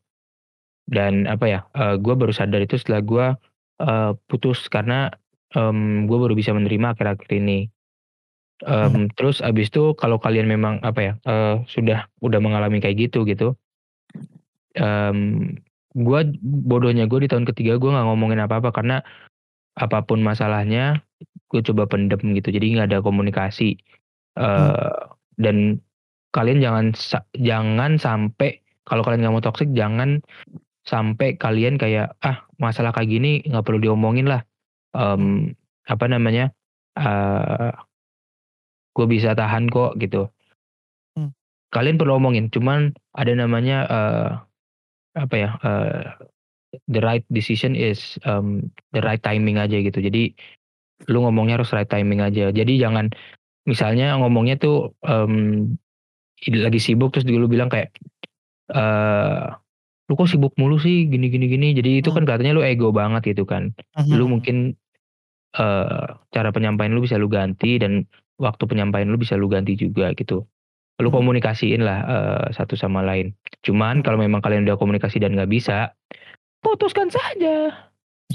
Speaker 3: Dan apa ya uh, eh, gue baru sadar itu setelah gue uh, putus karena um, gue baru bisa menerima akhir-akhir ini. Um, hmm. Terus abis itu kalau kalian memang apa ya uh, sudah udah mengalami kayak gitu gitu, um, gue bodohnya gue di tahun ketiga gue nggak ngomongin apa-apa karena apa pun masalahnya gue coba pendem gitu, jadi nggak ada komunikasi uh, hmm. dan kalian jangan jangan sampai kalau kalian nggak mau toxic jangan sampai kalian kayak ah masalah kayak gini nggak perlu diomongin lah. Um, apa namanya uh, eh, gue bisa tahan kok gitu. Hmm. kalian perlu omongin cuman ada namanya uh, apa ya uh, the right decision is um, the right timing aja gitu. Jadi lu ngomongnya harus right timing aja. Jadi jangan misalnya ngomongnya tuh um, lagi sibuk terus dulu bilang kayak lu kok sibuk mulu sih gini gini gini jadi itu hmm. kan katanya lu ego banget gitu kan hmm. lu mungkin uh, cara penyampaian lu bisa lu ganti dan waktu penyampaian lu bisa lu ganti juga gitu lu hmm. komunikasiin lah uh, satu sama lain cuman kalau memang kalian udah komunikasi dan nggak bisa putuskan saja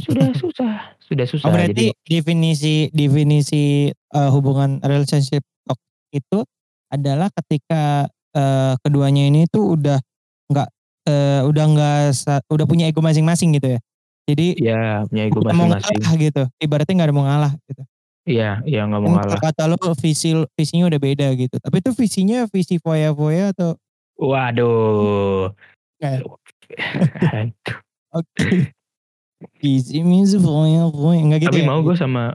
Speaker 3: sudah susah sudah susah
Speaker 1: oh, berarti jadi, definisi definisi uh, hubungan relationship itu adalah ketika uh, keduanya ini tuh udah nggak uh, udah nggak udah punya ego masing-masing gitu ya. Jadi
Speaker 3: ya punya ego masing-masing
Speaker 1: gitu. Ibaratnya nggak ada mau ngalah gitu.
Speaker 3: Iya, iya nggak mau ngalah.
Speaker 1: Kata lo visi visinya udah beda gitu. Tapi itu visinya visi foya-foya atau
Speaker 3: Waduh.
Speaker 1: Oke. Visi misi foya-foya enggak gitu
Speaker 3: Tapi
Speaker 1: ya?
Speaker 3: mau gue sama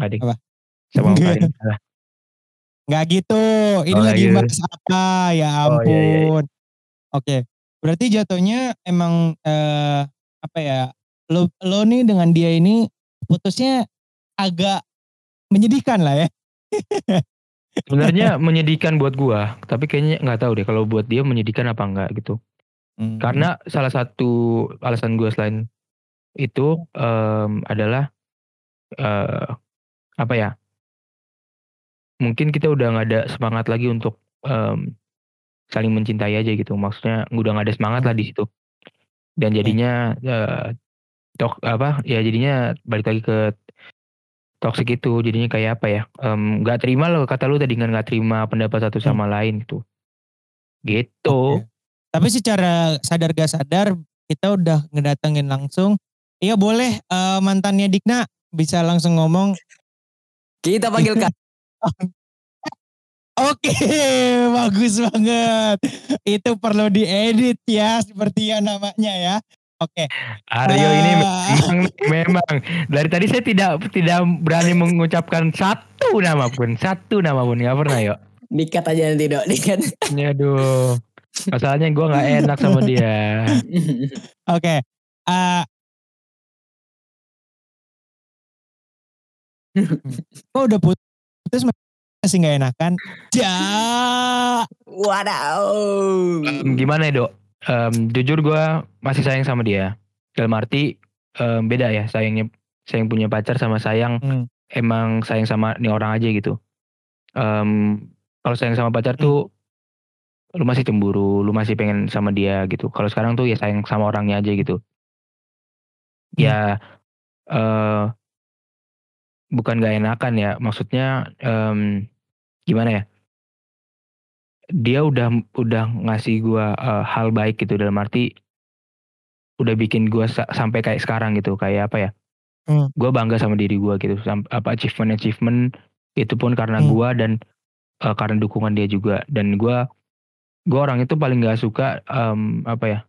Speaker 3: adik.
Speaker 1: Apa?
Speaker 3: Sama Karin.
Speaker 1: Enggak gitu. Ini oh, lagi gitu. bahas apa? Ya ampun. Oh, iya, iya. iya. Oke. Berarti jatuhnya emang eh, apa ya? Lo lo nih dengan dia ini putusnya agak menyedihkan lah ya.
Speaker 3: Sebenarnya menyedihkan buat gua, tapi kayaknya nggak tahu deh kalau buat dia menyedihkan apa enggak gitu. Hmm. Karena salah satu alasan gua selain itu um, adalah uh, apa ya? Mungkin kita udah nggak ada semangat lagi untuk um, saling mencintai aja gitu. Maksudnya udah gak ada semangat lah di situ. Dan jadinya uh, tok apa ya jadinya balik lagi ke toxic itu. Jadinya kayak apa ya nggak um, terima loh kata lu tadi kan nggak terima pendapat satu sama hmm. lain gitu. Gitu. Okay.
Speaker 1: tapi secara sadar gak sadar kita udah ngedatengin langsung. Iya boleh uh, mantannya Dikna bisa langsung ngomong.
Speaker 2: Kita panggil kak
Speaker 1: Oke, bagus banget. Itu perlu diedit ya, seperti yang namanya ya. Oke.
Speaker 3: Aryo uh, ini ah. memang, memang dari tadi saya tidak tidak berani mengucapkan satu nama pun, satu nama pun nggak pernah yuk.
Speaker 2: Dikat aja nanti dok, dikat.
Speaker 3: Aduh, masalahnya gue nggak enak sama dia.
Speaker 1: Oke. Okay. Uh, kok udah putus masih nggak enakan. Ja.
Speaker 2: Wadaw.
Speaker 3: Um, gimana ya dok? Um, jujur gue masih sayang sama dia. Dalam arti um, beda ya sayangnya sayang punya pacar sama sayang hmm. emang sayang sama nih orang aja gitu. Um, kalau sayang sama pacar hmm. tuh lu masih cemburu, lu masih pengen sama dia gitu. Kalau sekarang tuh ya sayang sama orangnya aja gitu.
Speaker 1: Hmm.
Speaker 3: Ya eh bukan gak enakan ya, maksudnya em, gimana ya? Dia udah udah ngasih gua eh, hal baik gitu dalam arti udah bikin gua sa- sampai kayak sekarang gitu, kayak apa ya?
Speaker 1: Hmm.
Speaker 3: Gua bangga sama diri gua gitu, Sam- apa achievement achievement itu pun karena
Speaker 1: Hmm.
Speaker 3: gua dan eh, karena dukungan dia juga dan gua gua orang itu paling gak suka em, apa ya?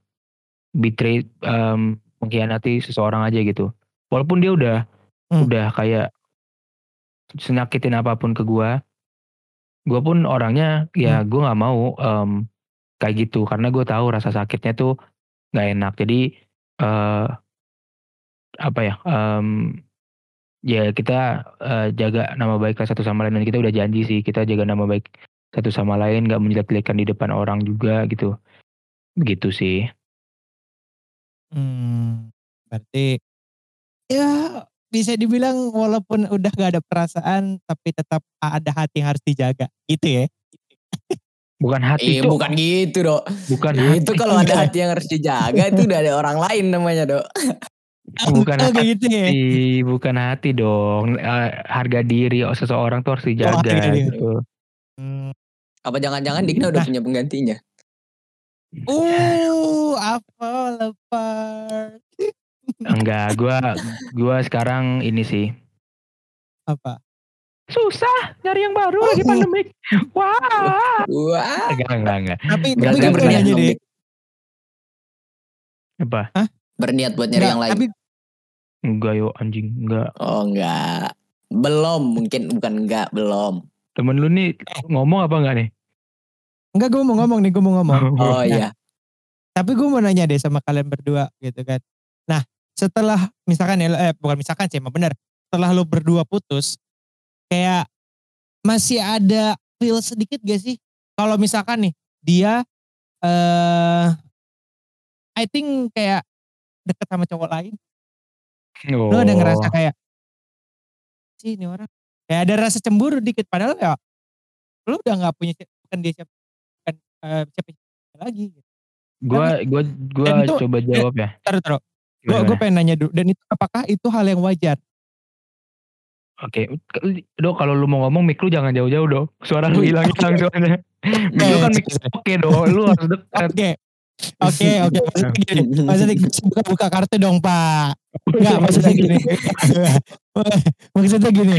Speaker 3: betray em, mengkhianati seseorang aja gitu. Walaupun dia udah
Speaker 1: Hmm.
Speaker 3: udah kayak senyakitin apa pun ke gua, gua pun orangnya ya gua nggak mau em, kayak gitu karena gue tahu rasa sakitnya tuh nggak enak. Jadi eh apa ya? em, ya kita eh, jaga nama baik satu sama lain dan kita udah janji sih kita jaga nama baik satu sama lain nggak menjelek-jelekan di depan orang juga gitu. Begitu sih.
Speaker 1: Hmm, berarti ya bisa dibilang walaupun udah gak ada perasaan tapi tetap ada hati yang harus dijaga gitu ya.
Speaker 3: Bukan hati
Speaker 2: Eh bukan gitu dok.
Speaker 3: bukan
Speaker 2: Itu
Speaker 3: hati.
Speaker 2: kalau ada hati yang harus dijaga itu udah ada orang lain namanya dok.
Speaker 3: Bukan
Speaker 1: oh, kayak gitu ya.
Speaker 3: hati, bukan hati dong. Eh, harga diri seseorang tuh harus dijaga
Speaker 1: harga diri.
Speaker 3: gitu.
Speaker 1: Hmm.
Speaker 2: Apa jangan-jangan Digna udah punya penggantinya?
Speaker 1: Uh, apa lepas
Speaker 3: Enggak, gua gua sekarang ini sih
Speaker 1: apa?
Speaker 3: susah nyari yang baru lagi
Speaker 1: Oh.
Speaker 3: pandemik. Wah.
Speaker 2: Wah.
Speaker 3: Enggak, enggak, enggak.
Speaker 1: Tapi
Speaker 3: Enggak,
Speaker 1: tapi
Speaker 3: enggak
Speaker 1: deh.
Speaker 2: Dik.
Speaker 3: Apa?
Speaker 2: Berniat buat nyari
Speaker 1: Enggak,
Speaker 2: yang lain.
Speaker 1: Tapi
Speaker 3: Enggak yo anjing, enggak.
Speaker 2: Oh enggak. Belum mungkin bukan enggak belum.
Speaker 3: Temen lu nih ngomong apa enggak nih?
Speaker 1: enggak gue mau ngomong nih, gue mau ngomong.
Speaker 2: Oh
Speaker 1: Nah,
Speaker 2: iya.
Speaker 1: Tapi gue mau nanya deh sama kalian berdua gitu kan. Nah setelah misalkan ya, eh bukan misalkan sih emang bener. Setelah lu berdua putus, kayak masih ada feel sedikit gak sih? Kalau misalkan nih dia, eh I think kayak deket sama cowok lain.
Speaker 3: Oh.
Speaker 1: Lu ada ngerasa kayak, sih ini orang. Kayak ada rasa cemburu dikit. Padahal ya lu udah gak punya, bukan dia siapa, bukan eh, siapa lagi.
Speaker 3: gua gua gua
Speaker 1: Dan itu-
Speaker 3: coba jawab ya.
Speaker 1: Taruh, taruh. Gue gue pengen nanya dulu. Dan itu apakah itu hal yang wajar?
Speaker 3: Oke, Dok kalau lu mau ngomong mic lu jangan jauh-jauh dong. Suara lu
Speaker 2: Iya.
Speaker 3: hilang-hilang soalnya. mic lu kan mic oke dong, lu harus dekat.
Speaker 1: Oke. Oke, oke. Maksudnya gini. Maksudnya bisa buka-buka kartu dong, Pak. Enggak, maksudnya gini. maksudnya gini.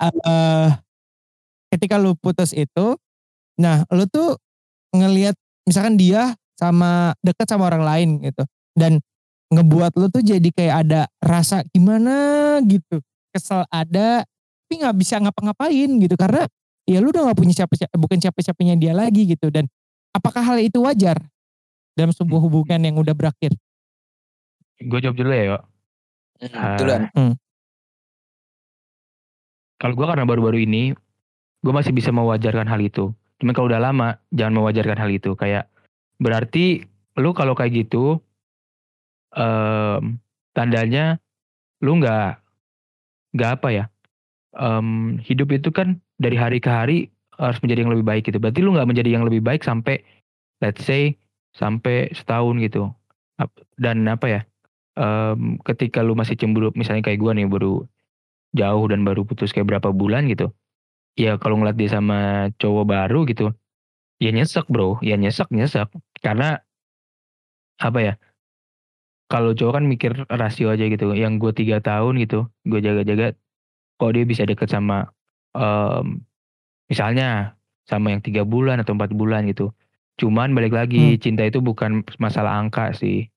Speaker 1: eh ketika lu putus itu, nah lu tuh ngelihat misalkan dia sama deket sama orang lain gitu. Dan ngebuat lu tuh jadi kayak ada rasa gimana gitu. Kesel ada, tapi nggak bisa ngapa-ngapain gitu. Karena ya lu udah gak punya siapa, bukan siapa-siapanya dia lagi gitu. Dan apakah hal itu wajar dalam sebuah hubungan yang udah berakhir?
Speaker 3: Gue jawab dulu ya, Yo.
Speaker 2: Hmm, Duluan.
Speaker 3: Kalau gue karena baru-baru ini, gue masih bisa mewajarkan hal itu. Cuman kalau udah lama, jangan mewajarkan hal itu. Kayak berarti lu kalau kayak gitu, em, tandanya lu nggak nggak apa ya? em, hidup itu kan dari hari ke hari harus menjadi yang lebih baik gitu. Berarti lu nggak menjadi yang lebih baik sampai let's say sampai setahun gitu. Dan apa ya? em, ketika lu masih cemburu, misalnya kayak gue nih baru jauh dan baru putus kayak berapa bulan gitu. Ya kalau ngeliat dia sama cowok baru gitu, ya nyesek bro, ya nyesek nyesek. Karena apa ya? Kalau cowok kan mikir rasio aja gitu. Yang gue tiga tahun gitu, gue jaga-jaga. Kok dia bisa deket sama, em, misalnya sama yang tiga bulan atau empat bulan gitu. Cuman balik lagi, cinta itu bukan masalah angka sih,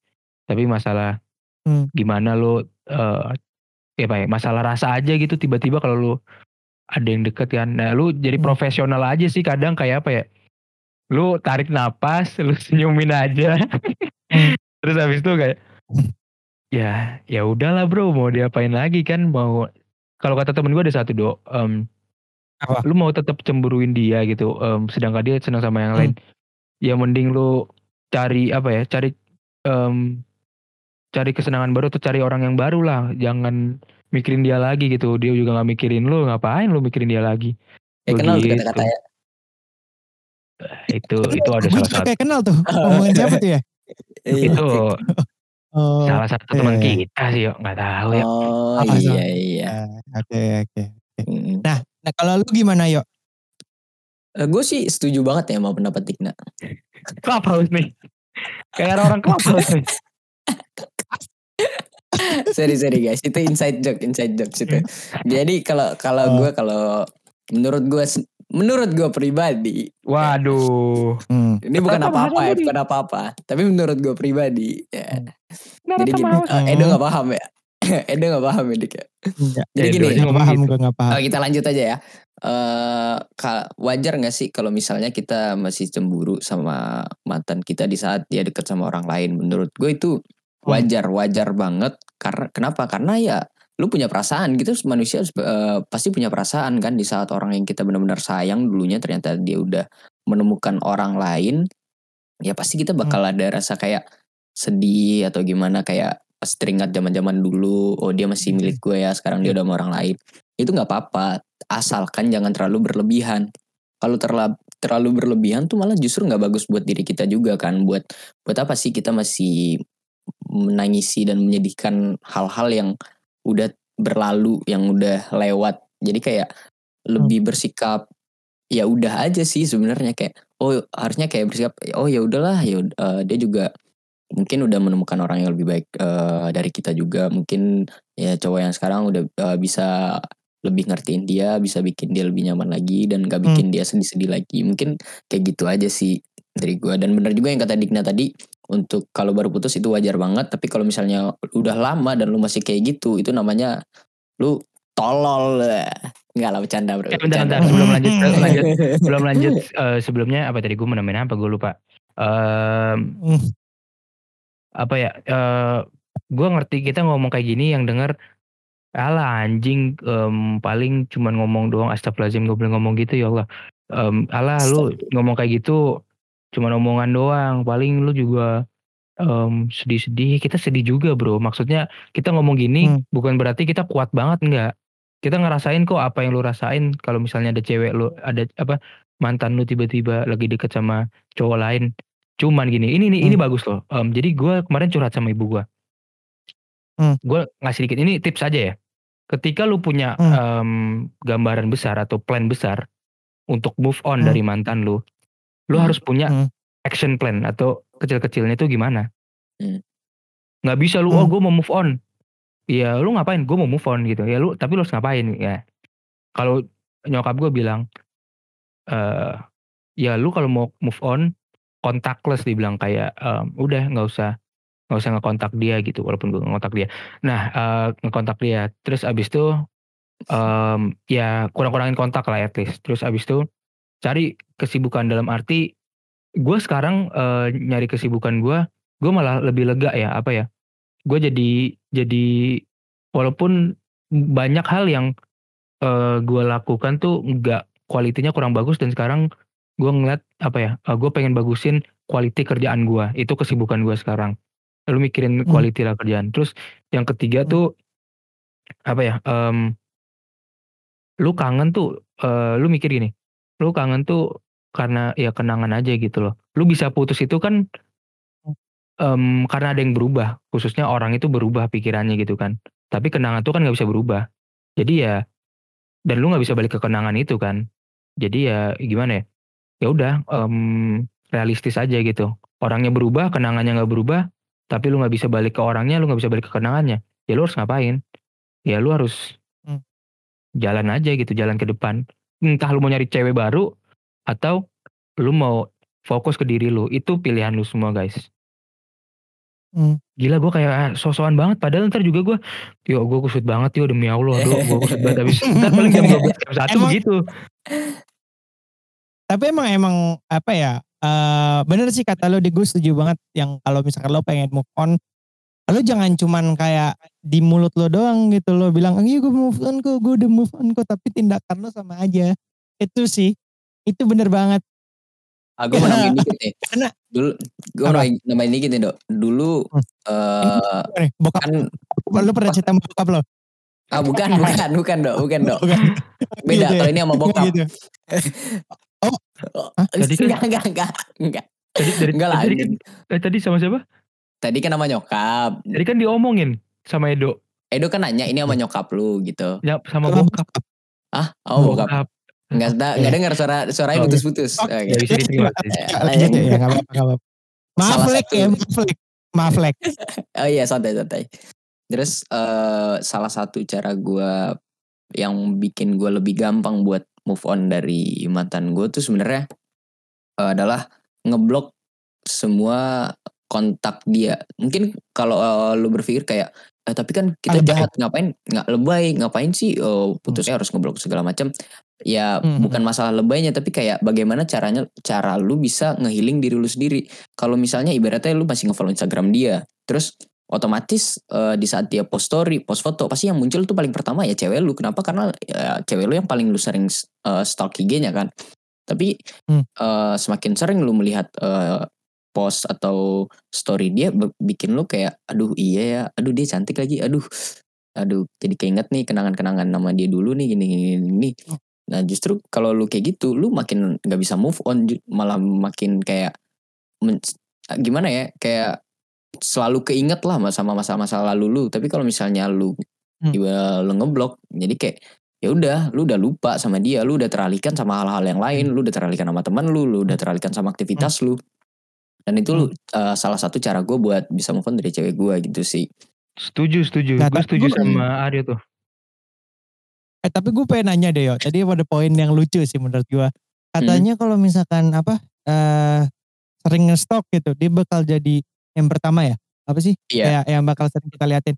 Speaker 3: tapi masalah
Speaker 1: Hmm.
Speaker 3: gimana lo eh ya apa ya, masalah rasa aja gitu tiba-tiba kalau lu ada yang deket kan. Nah, lu jadi
Speaker 1: Hmm.
Speaker 3: profesional aja sih kadang kayak apa ya? Lu tarik napas, lu senyumin aja.
Speaker 1: Hmm.
Speaker 3: Terus habis itu kayak ya ya udahlah bro mau diapain lagi kan mau kalau kata temen gue ada satu do em,
Speaker 1: Apa?
Speaker 3: lu mau tetap cemburuin dia gitu em, sedangkan dia senang sama yang
Speaker 1: Hmm.
Speaker 3: lain ya mending lu cari apa ya cari em, cari kesenangan baru atau cari orang yang baru lah jangan mikirin dia lagi gitu dia juga nggak mikirin lu ngapain lu mikirin dia lagi
Speaker 2: Ya kenal tuh
Speaker 3: Begitu.
Speaker 2: kata-kata ya.
Speaker 3: itu itu ada
Speaker 1: Gue
Speaker 3: salah
Speaker 1: juga
Speaker 3: satu
Speaker 1: kayak kenal tuh. Ngomongin siapa tuh ya?
Speaker 2: Iya.
Speaker 3: itu
Speaker 1: Oh,
Speaker 3: salah satu
Speaker 1: iya,
Speaker 3: teman kita sih yuk nggak tahu ya.
Speaker 2: Oh
Speaker 1: Apa,
Speaker 2: iya iya.
Speaker 1: Oke, oke.
Speaker 2: Mm.
Speaker 1: Nah, kalau lu gimana, Yo?
Speaker 2: gue sih setuju banget ya sama pendapat Tikna.
Speaker 3: Clubhouse nih. Kayak orang Clubhouse nih.
Speaker 2: sorry sorry guys, itu inside joke inside joke itu. Jadi kalau kalau
Speaker 1: Oh.
Speaker 2: gue kalau menurut gue menurut gue pribadi,
Speaker 3: Waduh.
Speaker 1: Hmm.
Speaker 2: ini bukan apa-apa ya, bukan apa-apa. Tapi menurut gue pribadi, ya.
Speaker 3: Nah,
Speaker 2: Jadi gini, eh, Edo gak paham ya. Edo gak paham ya Dik ya. Jadi
Speaker 3: Edo
Speaker 2: gini,
Speaker 1: Gak paham,
Speaker 3: gitu.
Speaker 1: gue gak paham.
Speaker 2: Oh, kita lanjut aja ya. Eh ka- wajar nggak sih kalau misalnya kita masih cemburu sama mantan kita di saat dia deket sama orang lain? Menurut gue itu wajar, wajar banget. Karena kenapa? Karena ya lu punya perasaan gitu. Manusia eh, pasti punya perasaan kan di saat orang yang kita benar-benar sayang dulunya ternyata dia udah menemukan orang lain. Ya pasti kita bakal ada rasa kayak sedih atau gimana kayak pas teringat zaman-zaman dulu. Oh dia masih milik gue ya. Sekarang dia udah sama orang lain. Itu nggak apa-apa asalkan jangan terlalu berlebihan. Kalau terla- terlalu berlebihan tuh malah justru nggak bagus buat diri kita juga kan. Buat buat apa sih kita masih menangisi dan menyedihkan hal-hal yang udah berlalu, yang udah lewat. Jadi kayak lebih bersikap ya udah aja sih sebenarnya. Kayak oh harusnya kayak bersikap oh ya udahlah ya eh, dia juga mungkin udah menemukan orang yang lebih baik eh, dari kita juga. Mungkin ya cowok yang sekarang udah eh, bisa lebih ngertiin dia bisa bikin dia lebih nyaman lagi dan gak bikin dia sedih-sedih lagi. Mungkin kayak gitu aja sih dari gua. Dan benar juga yang kata Dikna tadi untuk kalau baru putus itu wajar banget tapi kalau misalnya udah lama dan lu masih kayak gitu itu namanya lu tolol nggak lah bercanda bro
Speaker 3: Eh, bentar, bentar.
Speaker 2: bercanda.
Speaker 3: Sebelum lanjut, lanjut belum lanjut eh, sebelumnya apa tadi gue namain apa gue lupa. Em,
Speaker 1: Hmm.
Speaker 3: apa ya? eh gue ngerti kita ngomong kayak gini yang denger Alah anjing em, paling cuman ngomong doang astagfirullahaladzim gue boleh ngomong gitu ya Allah. Em, alah lu ngomong kayak gitu cuman omongan doang. Paling lu juga em, sedih-sedih. Kita sedih juga bro. Maksudnya kita ngomong gini
Speaker 1: Hmm.
Speaker 3: bukan berarti kita kuat banget enggak. Kita ngerasain kok apa yang lu rasain kalau misalnya ada cewek lu ada apa mantan lu tiba-tiba lagi deket sama cowok lain. Cuman gini ini ini ini bagus loh. Em, jadi gue kemarin curhat sama ibu gue
Speaker 1: Hmm.
Speaker 3: gue ngasih dikit ini tips aja ya. Ketika lu punya
Speaker 1: Hmm.
Speaker 3: em, gambaran besar atau plan besar untuk move on
Speaker 1: Hmm.
Speaker 3: dari mantan lu lu
Speaker 2: Hmm.
Speaker 3: harus punya
Speaker 1: Hmm.
Speaker 3: action plan atau kecil-kecilnya itu gimana?
Speaker 2: Hmm.
Speaker 3: nggak bisa lu oh
Speaker 1: Hmm.
Speaker 3: gue mau move on. Ya lu ngapain? Gue mau move on gitu ya. Lu tapi lu harus ngapain? Ya. Kalau nyokap gue bilang eh ya lu kalau mau move on contactless dibilang kayak em, udah nggak usah nggak usah ngekontak dia gitu walaupun gue ngekontak dia. Nah eh, ngekontak dia terus abis itu em, ya kurang-kurangin kontak lah at least. Terus abis itu cari kesibukan dalam arti gue sekarang eh, nyari kesibukan gue gue malah lebih lega ya apa ya gue jadi jadi walaupun banyak hal yang eh, gue lakukan tuh nggak kualitinya kurang bagus dan sekarang gue ngeliat apa ya gue pengen bagusin quality kerjaan gue itu kesibukan gue sekarang lalu mikirin
Speaker 1: Hmm.
Speaker 3: quality lah kerjaan terus yang ketiga
Speaker 1: Hmm.
Speaker 3: tuh apa ya em, lu kangen tuh eh, lu mikir gini lu kangen tuh karena ya kenangan aja gitu loh. Lu bisa putus itu kan em, karena ada yang berubah. Khususnya orang itu berubah pikirannya gitu kan. Tapi kenangan tuh kan nggak bisa berubah. Jadi ya dan lu nggak bisa balik ke kenangan itu kan. Jadi ya gimana ya? Ya udah em, realistis aja gitu. Orangnya berubah kenangannya nggak berubah tapi lu nggak bisa balik ke orangnya lu nggak bisa balik ke kenangannya. Ya lu harus ngapain? Ya lu harus
Speaker 1: Hmm.
Speaker 3: jalan aja gitu jalan ke depan entah lu mau nyari cewek baru atau lu mau fokus ke diri lu itu pilihan lu semua guys
Speaker 1: Hmm.
Speaker 3: gila gue kayak sosokan banget padahal ntar juga gue yo gue kusut banget yo demi Allah do gue kusut banget habis ntar paling jam 12 jam 1
Speaker 1: Emang-
Speaker 3: begitu
Speaker 1: Tapi emang emang apa ya? eh bener sih kata lo di gue setuju banget yang kalau misalkan lo pengen move on, lo jangan cuman kayak di mulut lo doang gitu lo bilang iya gue move on kok, gue udah move on kok, tapi tindakan lo sama aja. Itu sih, itu bener banget.
Speaker 2: Ah, gue mau nambahin dikit nih.
Speaker 1: Karena-
Speaker 2: Dulu, gue mau nambahin- dikit nih dok. Dulu,
Speaker 1: Hmm.
Speaker 2: eh
Speaker 1: Eh, bokap
Speaker 2: kan,
Speaker 1: lo pernah cerita sama bokap lo?
Speaker 2: ah bukan, bukan, bukan dok, bukan dok.
Speaker 1: Bukan.
Speaker 2: Beda,
Speaker 1: Gitu ya?
Speaker 2: kalau ini sama bokap.
Speaker 1: Gitu. Oh.
Speaker 2: Hah?
Speaker 3: Tadi kan-
Speaker 2: enggak, enggak, enggak, enggak.
Speaker 3: Tadi dari
Speaker 2: Enggak lah,
Speaker 3: tadi, eh, tadi sama siapa?
Speaker 2: Tadi kan nama nyokap.
Speaker 3: Tadi kan diomongin sama Edo.
Speaker 2: Edo kan nanya ini sama nyokap lu gitu.
Speaker 3: Ya, sama
Speaker 1: Sama
Speaker 3: bokap.
Speaker 2: Ah, oh bokap.
Speaker 3: Bokap.
Speaker 2: Enggak ada enggak dengar suara suaranya
Speaker 1: iya.
Speaker 2: putus-putus.
Speaker 1: Oke.
Speaker 3: Ya bisa diterima.
Speaker 1: Ya, ya, apa-apa. Maaf Lek ya, maaf Lek. Maaf Lek.
Speaker 2: Oh iya santai-santai. Terus eh salah satu cara gue yang bikin gue lebih gampang buat move on dari mantan gue tuh sebenarnya eh, adalah ngeblok semua kontak dia. Mungkin kalau eh, lu berpikir kayak eh, tapi kan kita
Speaker 1: Lebay.
Speaker 2: jahat ngapain nggak lebay ngapain sih oh, putusnya harus ngeblok segala macam. Ya
Speaker 1: Hmm.
Speaker 2: bukan masalah lebaynya tapi kayak bagaimana caranya cara lu bisa ngehealing diri lu sendiri. Kalau misalnya ibaratnya lu masih ngefollow Instagram dia, terus otomatis eh, di saat dia post story, post foto, pasti yang muncul tuh paling pertama ya cewek lu. Kenapa? Karena ya, cewek lu yang paling lu sering eh, stalk IG-nya kan. Tapi
Speaker 1: Hmm.
Speaker 2: eh, semakin sering lu melihat eh, post atau story dia bikin lu kayak aduh iya ya, aduh dia cantik lagi, aduh aduh jadi keinget nih kenangan-kenangan nama dia dulu nih gini gini gini. Nah justru kalau lu kayak gitu, lu makin nggak bisa move on, malah makin kayak men- gimana ya, kayak selalu keinget lah sama masa-masa lalu lu. Tapi kalau misalnya lu
Speaker 1: Hmm.
Speaker 2: tiba lu ngeblok, jadi kayak ya udah, lu udah lupa sama dia, lu udah teralihkan sama hal-hal yang lain, lu udah teralihkan sama teman lu, lu udah teralihkan sama aktivitas lu. Dan itu uh, salah satu cara gue buat bisa move on dari cewek gue gitu sih.
Speaker 3: Setuju, setuju.
Speaker 1: Nah,
Speaker 3: Gue setuju
Speaker 1: gua-
Speaker 3: sama Aryo tuh.
Speaker 1: Eh tapi gue pengen nanya deh yo. Tadi pada poin yang lucu sih menurut gue.
Speaker 2: Hmm.
Speaker 1: Katanya kalau misalkan apa eh sering nge-stalk gitu, dia bakal jadi yang pertama ya. Apa sih?
Speaker 2: Iya.
Speaker 1: Kayak yang bakal sering kita liatin.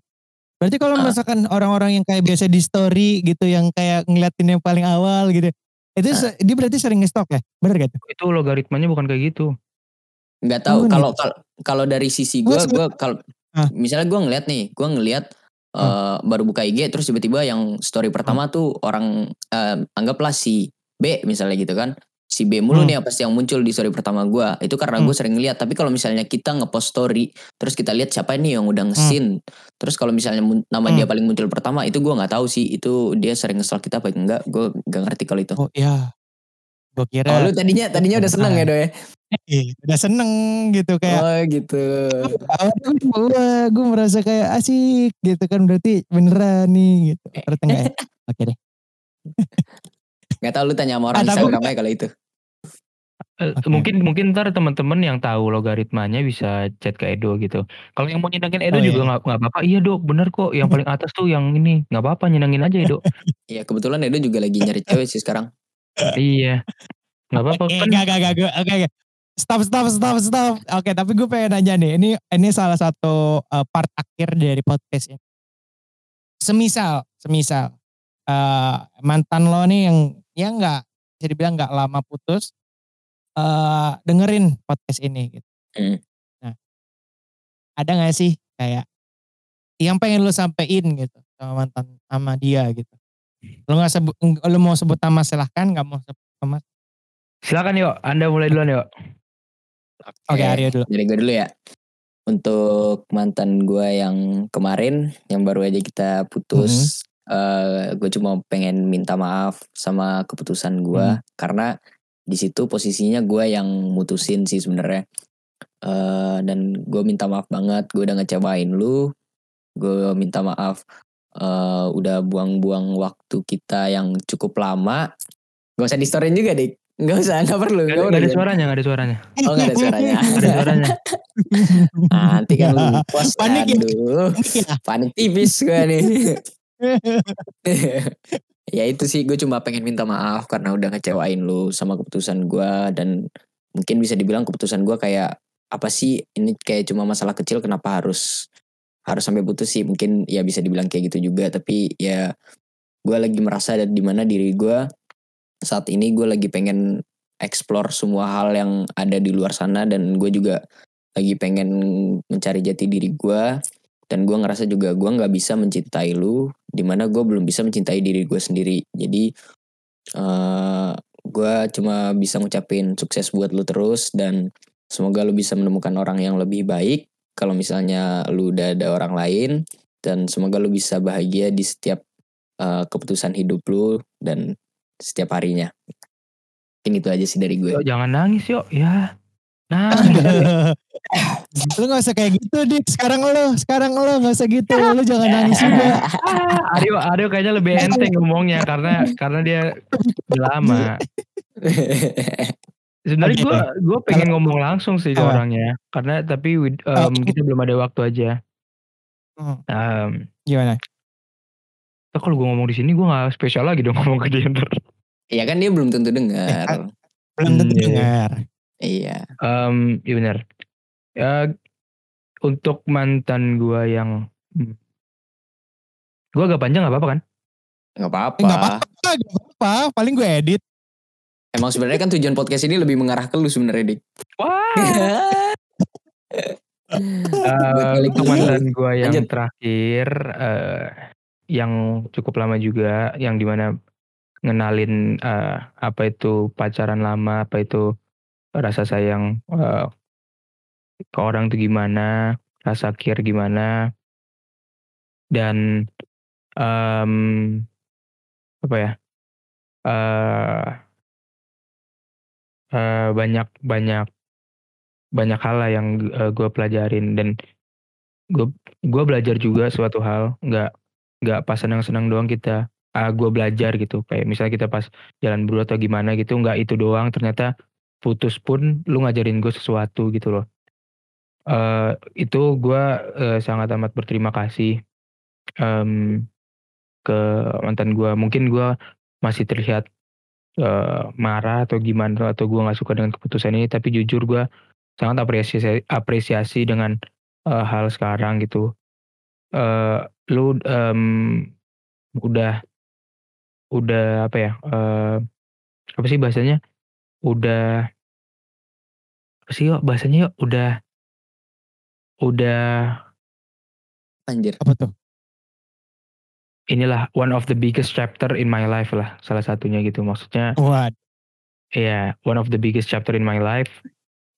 Speaker 1: Berarti kalau
Speaker 2: Ah.
Speaker 1: misalkan orang-orang yang kayak biasa di story gitu, yang kayak ngeliatin yang paling awal gitu, itu se- dia berarti sering nge-stalk ya? Bener gak tuh?
Speaker 3: Itu logaritmanya bukan kayak gitu.
Speaker 2: Nggak tahu kalau kalau kalau dari sisi gue
Speaker 1: Gua
Speaker 2: gue kalau
Speaker 1: Ah.
Speaker 2: misalnya gue ngeliat nih gue ngeliat eh, baru buka IG terus tiba-tiba yang story pertama tuh orang eh, anggaplah si B misalnya gitu kan si B mulu
Speaker 1: Hmm.
Speaker 2: nih apa sih yang muncul di story pertama gue itu karena
Speaker 1: Hmm.
Speaker 2: gue sering ngeliat tapi kalau misalnya kita ngepost story terus kita lihat siapa nih yang udah ngesin terus kalau misalnya nama
Speaker 1: Hmm.
Speaker 2: dia paling muncul pertama itu gue nggak tahu sih itu dia sering ngesel kita apa enggak gue gak ngerti kalau itu
Speaker 1: Oh iya. Gue kira
Speaker 2: oh lu tadinya tadinya udah seneng ya doy
Speaker 1: eh, udah seneng gitu kayak
Speaker 2: oh gitu
Speaker 1: gue gue merasa kayak asik gitu kan berarti beneran nih gitu ternyata enggak ya oke deh
Speaker 2: nggak tahu lu tanya sama orang
Speaker 1: Ah,
Speaker 2: Instagramnya kalau itu
Speaker 3: Eh,
Speaker 1: Oke.
Speaker 3: Mungkin mungkin ntar teman-teman yang tahu logaritmanya bisa chat ke Edo gitu. Kalau yang mau nyenengin Edo
Speaker 1: Oh,
Speaker 3: juga
Speaker 1: iya.
Speaker 3: nggak nggak apa-apa. Iya dok, bener kok. Yang paling atas tuh yang ini nggak apa-apa nyenengin aja Edo.
Speaker 2: Iya kebetulan Edo juga lagi nyari cewek sih sekarang.
Speaker 3: Iya, nggak apa-apa
Speaker 1: Eh,
Speaker 3: kan.
Speaker 1: enggak enggak gue- oke oke. Stop stop stop stop. Oke tapi gue pengen nanya nih ini ini salah satu uh, part akhir dari podcast ini semisal semisal uh, mantan lo nih yang ya enggak bisa dibilang enggak lama putus uh, dengerin podcast ini gitu.
Speaker 2: Hmm.
Speaker 1: nah ada nggak sih kayak yang pengen lo sampein gitu sama mantan sama dia gitu lo nggak sebut lo mau sebut nama silahkan nggak mau sebut nama
Speaker 3: Silakan yuk, Anda mulai duluan yuk.
Speaker 1: Oke, Aryo dulu.
Speaker 2: Jadi gue dulu ya. Untuk mantan gue yang kemarin, yang baru aja kita putus, eh, gue cuma pengen minta maaf sama keputusan gue karena di situ posisinya gue yang mutusin sih sebenarnya. Eh, dan gue minta maaf banget, gue udah ngecewain lu. Gue minta maaf eh, udah buang-buang waktu kita yang cukup lama. Gak usah di storyin juga dik. Gak usah, gak perlu.
Speaker 3: Gak,
Speaker 2: Gak
Speaker 3: gak ada suaranya, gak ada suaranya.
Speaker 2: Oh gak ada suaranya.
Speaker 3: Gak ada suaranya.
Speaker 2: Nanti kan lu post
Speaker 1: Panik ya?
Speaker 2: aduh.
Speaker 1: Iya.
Speaker 2: Panik tipis gue nih. ya itu sih gue cuma pengen minta maaf karena udah ngecewain lu sama keputusan gue dan mungkin bisa dibilang keputusan gue kayak apa sih ini kayak cuma masalah kecil kenapa harus harus sampai putus sih. Mungkin ya bisa dibilang kayak gitu juga. Tapi ya gue lagi merasa di mana diri gue saat ini. Gue lagi pengen explore semua hal yang ada di luar sana. Dan gue juga lagi pengen mencari jati diri gue dan gue ngerasa juga gue nggak bisa mencintai lu di mana gue belum bisa mencintai diri gue sendiri. Jadi eh gue cuma bisa ngucapin sukses buat lu terus. Dan semoga lu bisa menemukan orang yang lebih baik kalau misalnya lu udah ada orang lain dan semoga lu bisa bahagia di setiap eh, keputusan hidup lu dan setiap harinya Mungkin itu aja sih dari gue.
Speaker 3: Yuk, jangan nangis yuk ya. Nangis.
Speaker 1: lu gak usah kayak gitu dik. Sekarang lo, sekarang lo gak usah gitu. Lu jangan nangis juga.
Speaker 3: Ah, Aryo, Aryo kayaknya lebih enteng ngomongnya karena karena dia lama. Sebenarnya gue gue pengen ngomong langsung sih ke
Speaker 1: Apa?
Speaker 3: orangnya karena tapi em,
Speaker 1: Oke.
Speaker 3: kita belum ada waktu aja. Em,
Speaker 1: Gimana?
Speaker 3: Ntar kalau gue ngomong di sini gue nggak spesial lagi dong ngomong ke dia ntar.
Speaker 2: Iya kan dia belum tentu dengar.
Speaker 1: Belum tentu
Speaker 3: Hmm, iya.
Speaker 1: dengar.
Speaker 2: Iya.
Speaker 3: Em, iya benar. Ya, untuk mantan gue yang hmm, gue agak panjang gak apa-apa kan?
Speaker 2: Nggak apa-apa.
Speaker 1: Eh, Gak apa-apa, gak apa-apa. Paling gue edit.
Speaker 2: Emang sebenarnya kan tujuan podcast ini lebih mengarah ke lu sebenarnya, Dik.
Speaker 3: Wah.
Speaker 2: Dulu.
Speaker 3: mantan gue yang
Speaker 2: Lanjut.
Speaker 3: terakhir eh, yang cukup lama juga yang di mana ngenalin eh, apa itu pacaran lama apa itu rasa sayang eh, ke orang tuh gimana rasa care gimana dan em, apa ya eh eh, banyak banyak banyak hal lah yang gue pelajarin. Dan gue gue belajar juga suatu hal nggak nggak pas senang senang doang kita ah gue belajar gitu. Kayak misalnya kita pas jalan berdua atau gimana gitu nggak itu doang. Ternyata putus pun lu ngajarin gue sesuatu gitu loh. Eh itu gue eh, sangat amat berterima kasih em, ke mantan gue mungkin gue masih terlihat eh, marah atau gimana atau gue nggak suka dengan keputusan ini tapi jujur gue sangat apresiasi apresiasi dengan eh, hal sekarang gitu eh lu em, udah udah apa ya eh, apa sih bahasanya udah apa sih yuk bahasanya yuk udah udah
Speaker 2: Anjir.
Speaker 1: Apa tuh?
Speaker 3: Inilah one of the biggest chapter in my life lah salah satunya gitu. Maksudnya
Speaker 1: Wah,
Speaker 3: yeah one of the biggest chapter in my life.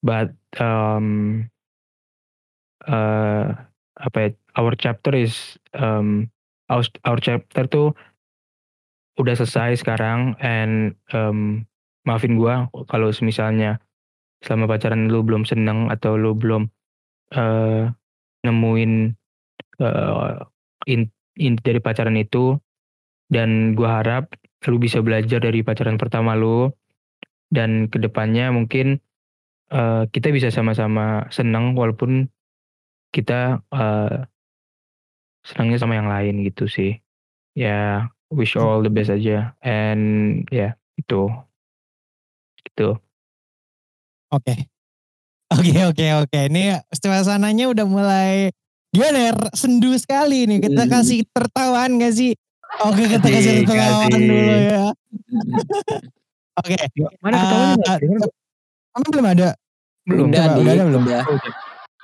Speaker 3: But um uh, apa ya our chapter is um our, our chapter tuh udah selesai sekarang and um, maafin gua kalau misalnya selama pacaran lu belum seneng atau lu belum eh nemuin eh in, inti dari pacaran itu. Dan gua harap lu bisa belajar dari pacaran pertama lu. Dan ke depannya mungkin eh, kita bisa sama-sama senang walaupun kita eh, senangnya sama yang lain gitu sih. Ya wish you all the best aja. And ya itu. Gitu.
Speaker 1: Oke. Oke, oke, oke. Ini suasananya udah mulai gimana ya? Sendu sekali nih. Kita
Speaker 2: Hmm.
Speaker 1: kasih tertawaan gak sih? Oke, kita kasih
Speaker 3: Kasih,
Speaker 1: tertawaan dulu ya. Oke.
Speaker 3: mana ketawanya
Speaker 1: Ah,
Speaker 3: nggak? Dengar nggak?
Speaker 1: Emang belum ada?
Speaker 3: belum
Speaker 2: Udah,
Speaker 1: coba,
Speaker 2: Dik,
Speaker 1: udah ada belum?
Speaker 2: udah.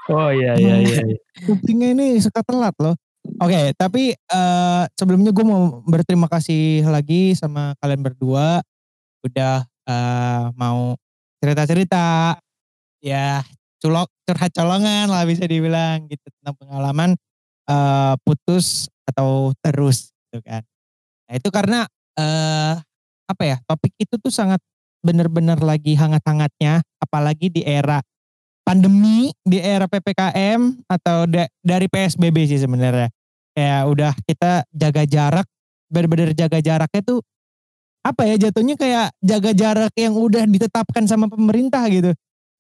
Speaker 3: oh iya iya iya iya.
Speaker 1: Kupingnya ini suka telat loh. Oke, tapi eh, sebelumnya gue mau berterima kasih lagi sama kalian berdua. Udah eh, mau cerita-cerita. Ya, culok, curhat colongan lah bisa dibilang gitu. Tentang pengalaman eh, putus atau terus gitu kan. Nah itu karena eh apa ya, topik itu tuh sangat benar-benar lagi hangat-hangatnya. Apalagi di era pandemi di era PPKM atau da- dari PSBB sih sebenarnya. Kayak udah kita jaga jarak, bener-bener jaga jaraknya tuh apa ya jatuhnya kayak jaga jarak yang udah ditetapkan sama pemerintah gitu.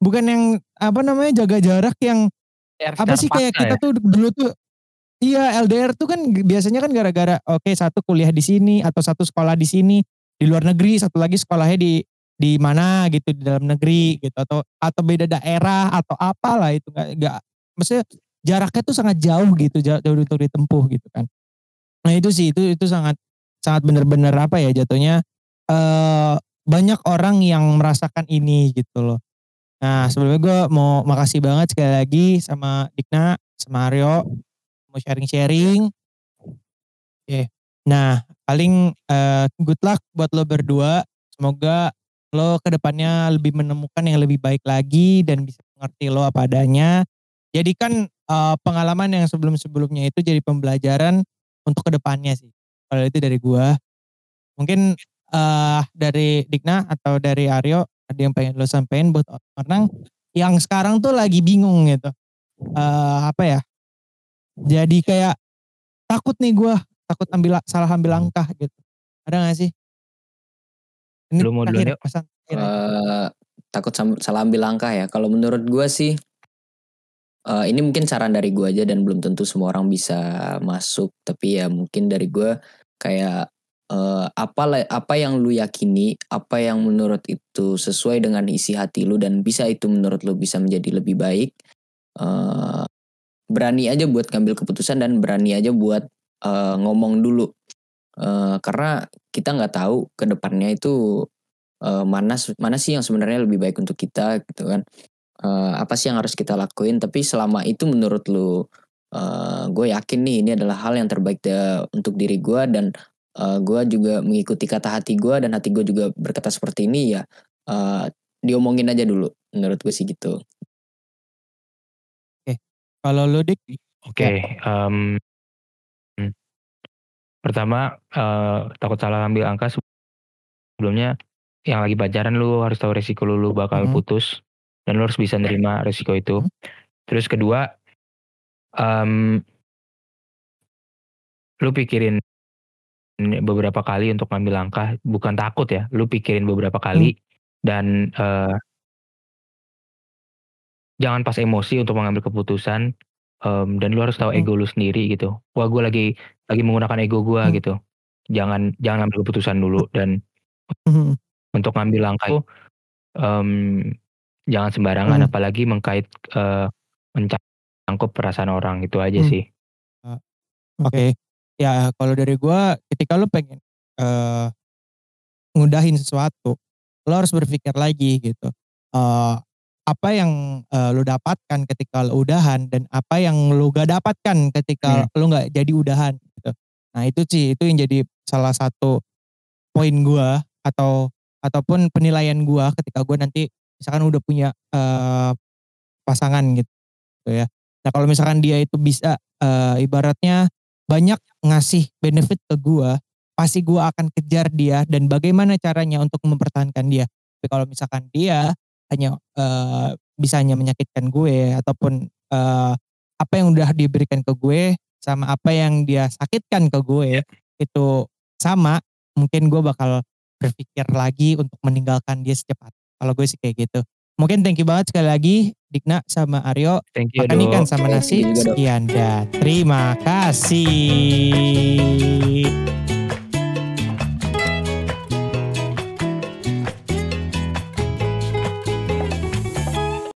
Speaker 1: Bukan yang apa namanya jaga jarak yang apa sih kayak kita tuh dulu tuh iya LDR tuh kan biasanya kan gara-gara oke satu kuliah di sini atau satu sekolah di sini di luar negeri satu lagi sekolahnya di di mana gitu di dalam negeri gitu atau atau beda daerah atau apalah itu nggak nggak maksudnya jaraknya tuh sangat jauh gitu jauh, jauh untuk ditempuh gitu kan. Nah itu sih itu itu sangat sangat benar-benar apa ya jatuhnya eh banyak orang yang merasakan ini gitu loh nah sebelumnya gue mau makasih banget sekali lagi sama Dikna sama Aryo mau sharing-sharing oke nah paling eh, good luck buat lo berdua semoga lo ke depannya lebih menemukan yang lebih baik lagi dan bisa mengerti lo apa adanya. Jadikan eh, pengalaman yang sebelum-sebelumnya itu jadi pembelajaran untuk ke depannya sih. Kalau itu dari gua. Mungkin uh, dari Dikna atau dari Aryo ada yang pengen lo sampein buat orang yang sekarang tuh lagi bingung gitu. Uh, apa ya? Jadi kayak takut nih gue, takut ambil salah ambil langkah gitu. Ada gak sih?
Speaker 3: Ini lu mau dulu
Speaker 2: pesan. Uh, takut salah ambil langkah ya. Kalau menurut gue sih uh, ini mungkin saran dari gue aja dan belum tentu semua orang bisa masuk tapi ya mungkin dari gue kayak uh, apa apa yang lu yakini apa yang menurut itu sesuai dengan isi hati lu dan bisa itu menurut lu bisa menjadi lebih baik uh, berani aja buat ngambil keputusan dan berani aja buat uh, ngomong dulu. Uh, karena kita nggak tahu ke depannya itu uh, mana mana sih yang sebenarnya lebih baik untuk kita gitu kan. Uh, apa sih yang harus kita lakuin? Tapi selama itu menurut lu uh, gue yakin nih ini adalah hal yang terbaik untuk diri gue dan uh, gue juga mengikuti kata hati gue dan hati gue juga berkata seperti ini ya uh, diomongin aja dulu menurut gue sih gitu
Speaker 1: oke kalau lu dik
Speaker 3: oke okay, ya. um, pertama uh, takut salah ambil angka sebelumnya yang lagi pacaran lu harus tahu resiko lu, lu bakal mm -hmm. putus dan lo harus bisa nerima resiko itu. Hmm. Terus kedua, um, lu pikirin beberapa kali untuk ngambil langkah, bukan takut ya, lu pikirin beberapa kali hmm. dan uh, jangan pas emosi untuk mengambil keputusan um, dan lu harus tahu hmm. ego lu sendiri gitu. Wah gue lagi lagi menggunakan ego gue hmm. gitu. Jangan jangan ambil keputusan dulu dan hmm. untuk ngambil langkah itu um, Jangan sembarangan hmm. apalagi mengkait uh, mencangkup perasaan orang, itu aja hmm. sih.
Speaker 1: Uh, Oke. Ya kalau dari gue ketika lu pengen, uh, ngudahin sesuatu, lo harus berpikir lagi gitu, uh, apa yang, uh, lu dapatkan ketika lu udahan dan apa yang lu gak dapatkan ketika hmm. lu gak jadi udahan gitu. Nah itu sih, itu yang jadi salah satu poin gue atau ataupun penilaian gue ketika gue nanti misalkan udah punya uh, pasangan gitu ya. Nah kalau misalkan dia itu bisa uh, ibaratnya banyak ngasih benefit ke gue, pasti gue akan kejar dia dan bagaimana caranya untuk mempertahankan dia. Tapi kalau misalkan dia hanya uh, bisa hanya menyakitkan gue ataupun uh, apa yang udah diberikan ke gue sama apa yang dia sakitkan ke gue itu sama, mungkin gue bakal berpikir lagi untuk meninggalkan dia secepat kalau gue sih kayak gitu. Mungkin thank you banget sekali lagi Dikna sama Aryo.
Speaker 3: Thank you,
Speaker 1: Makan ikan sama nasi. Sekian dan terima kasih.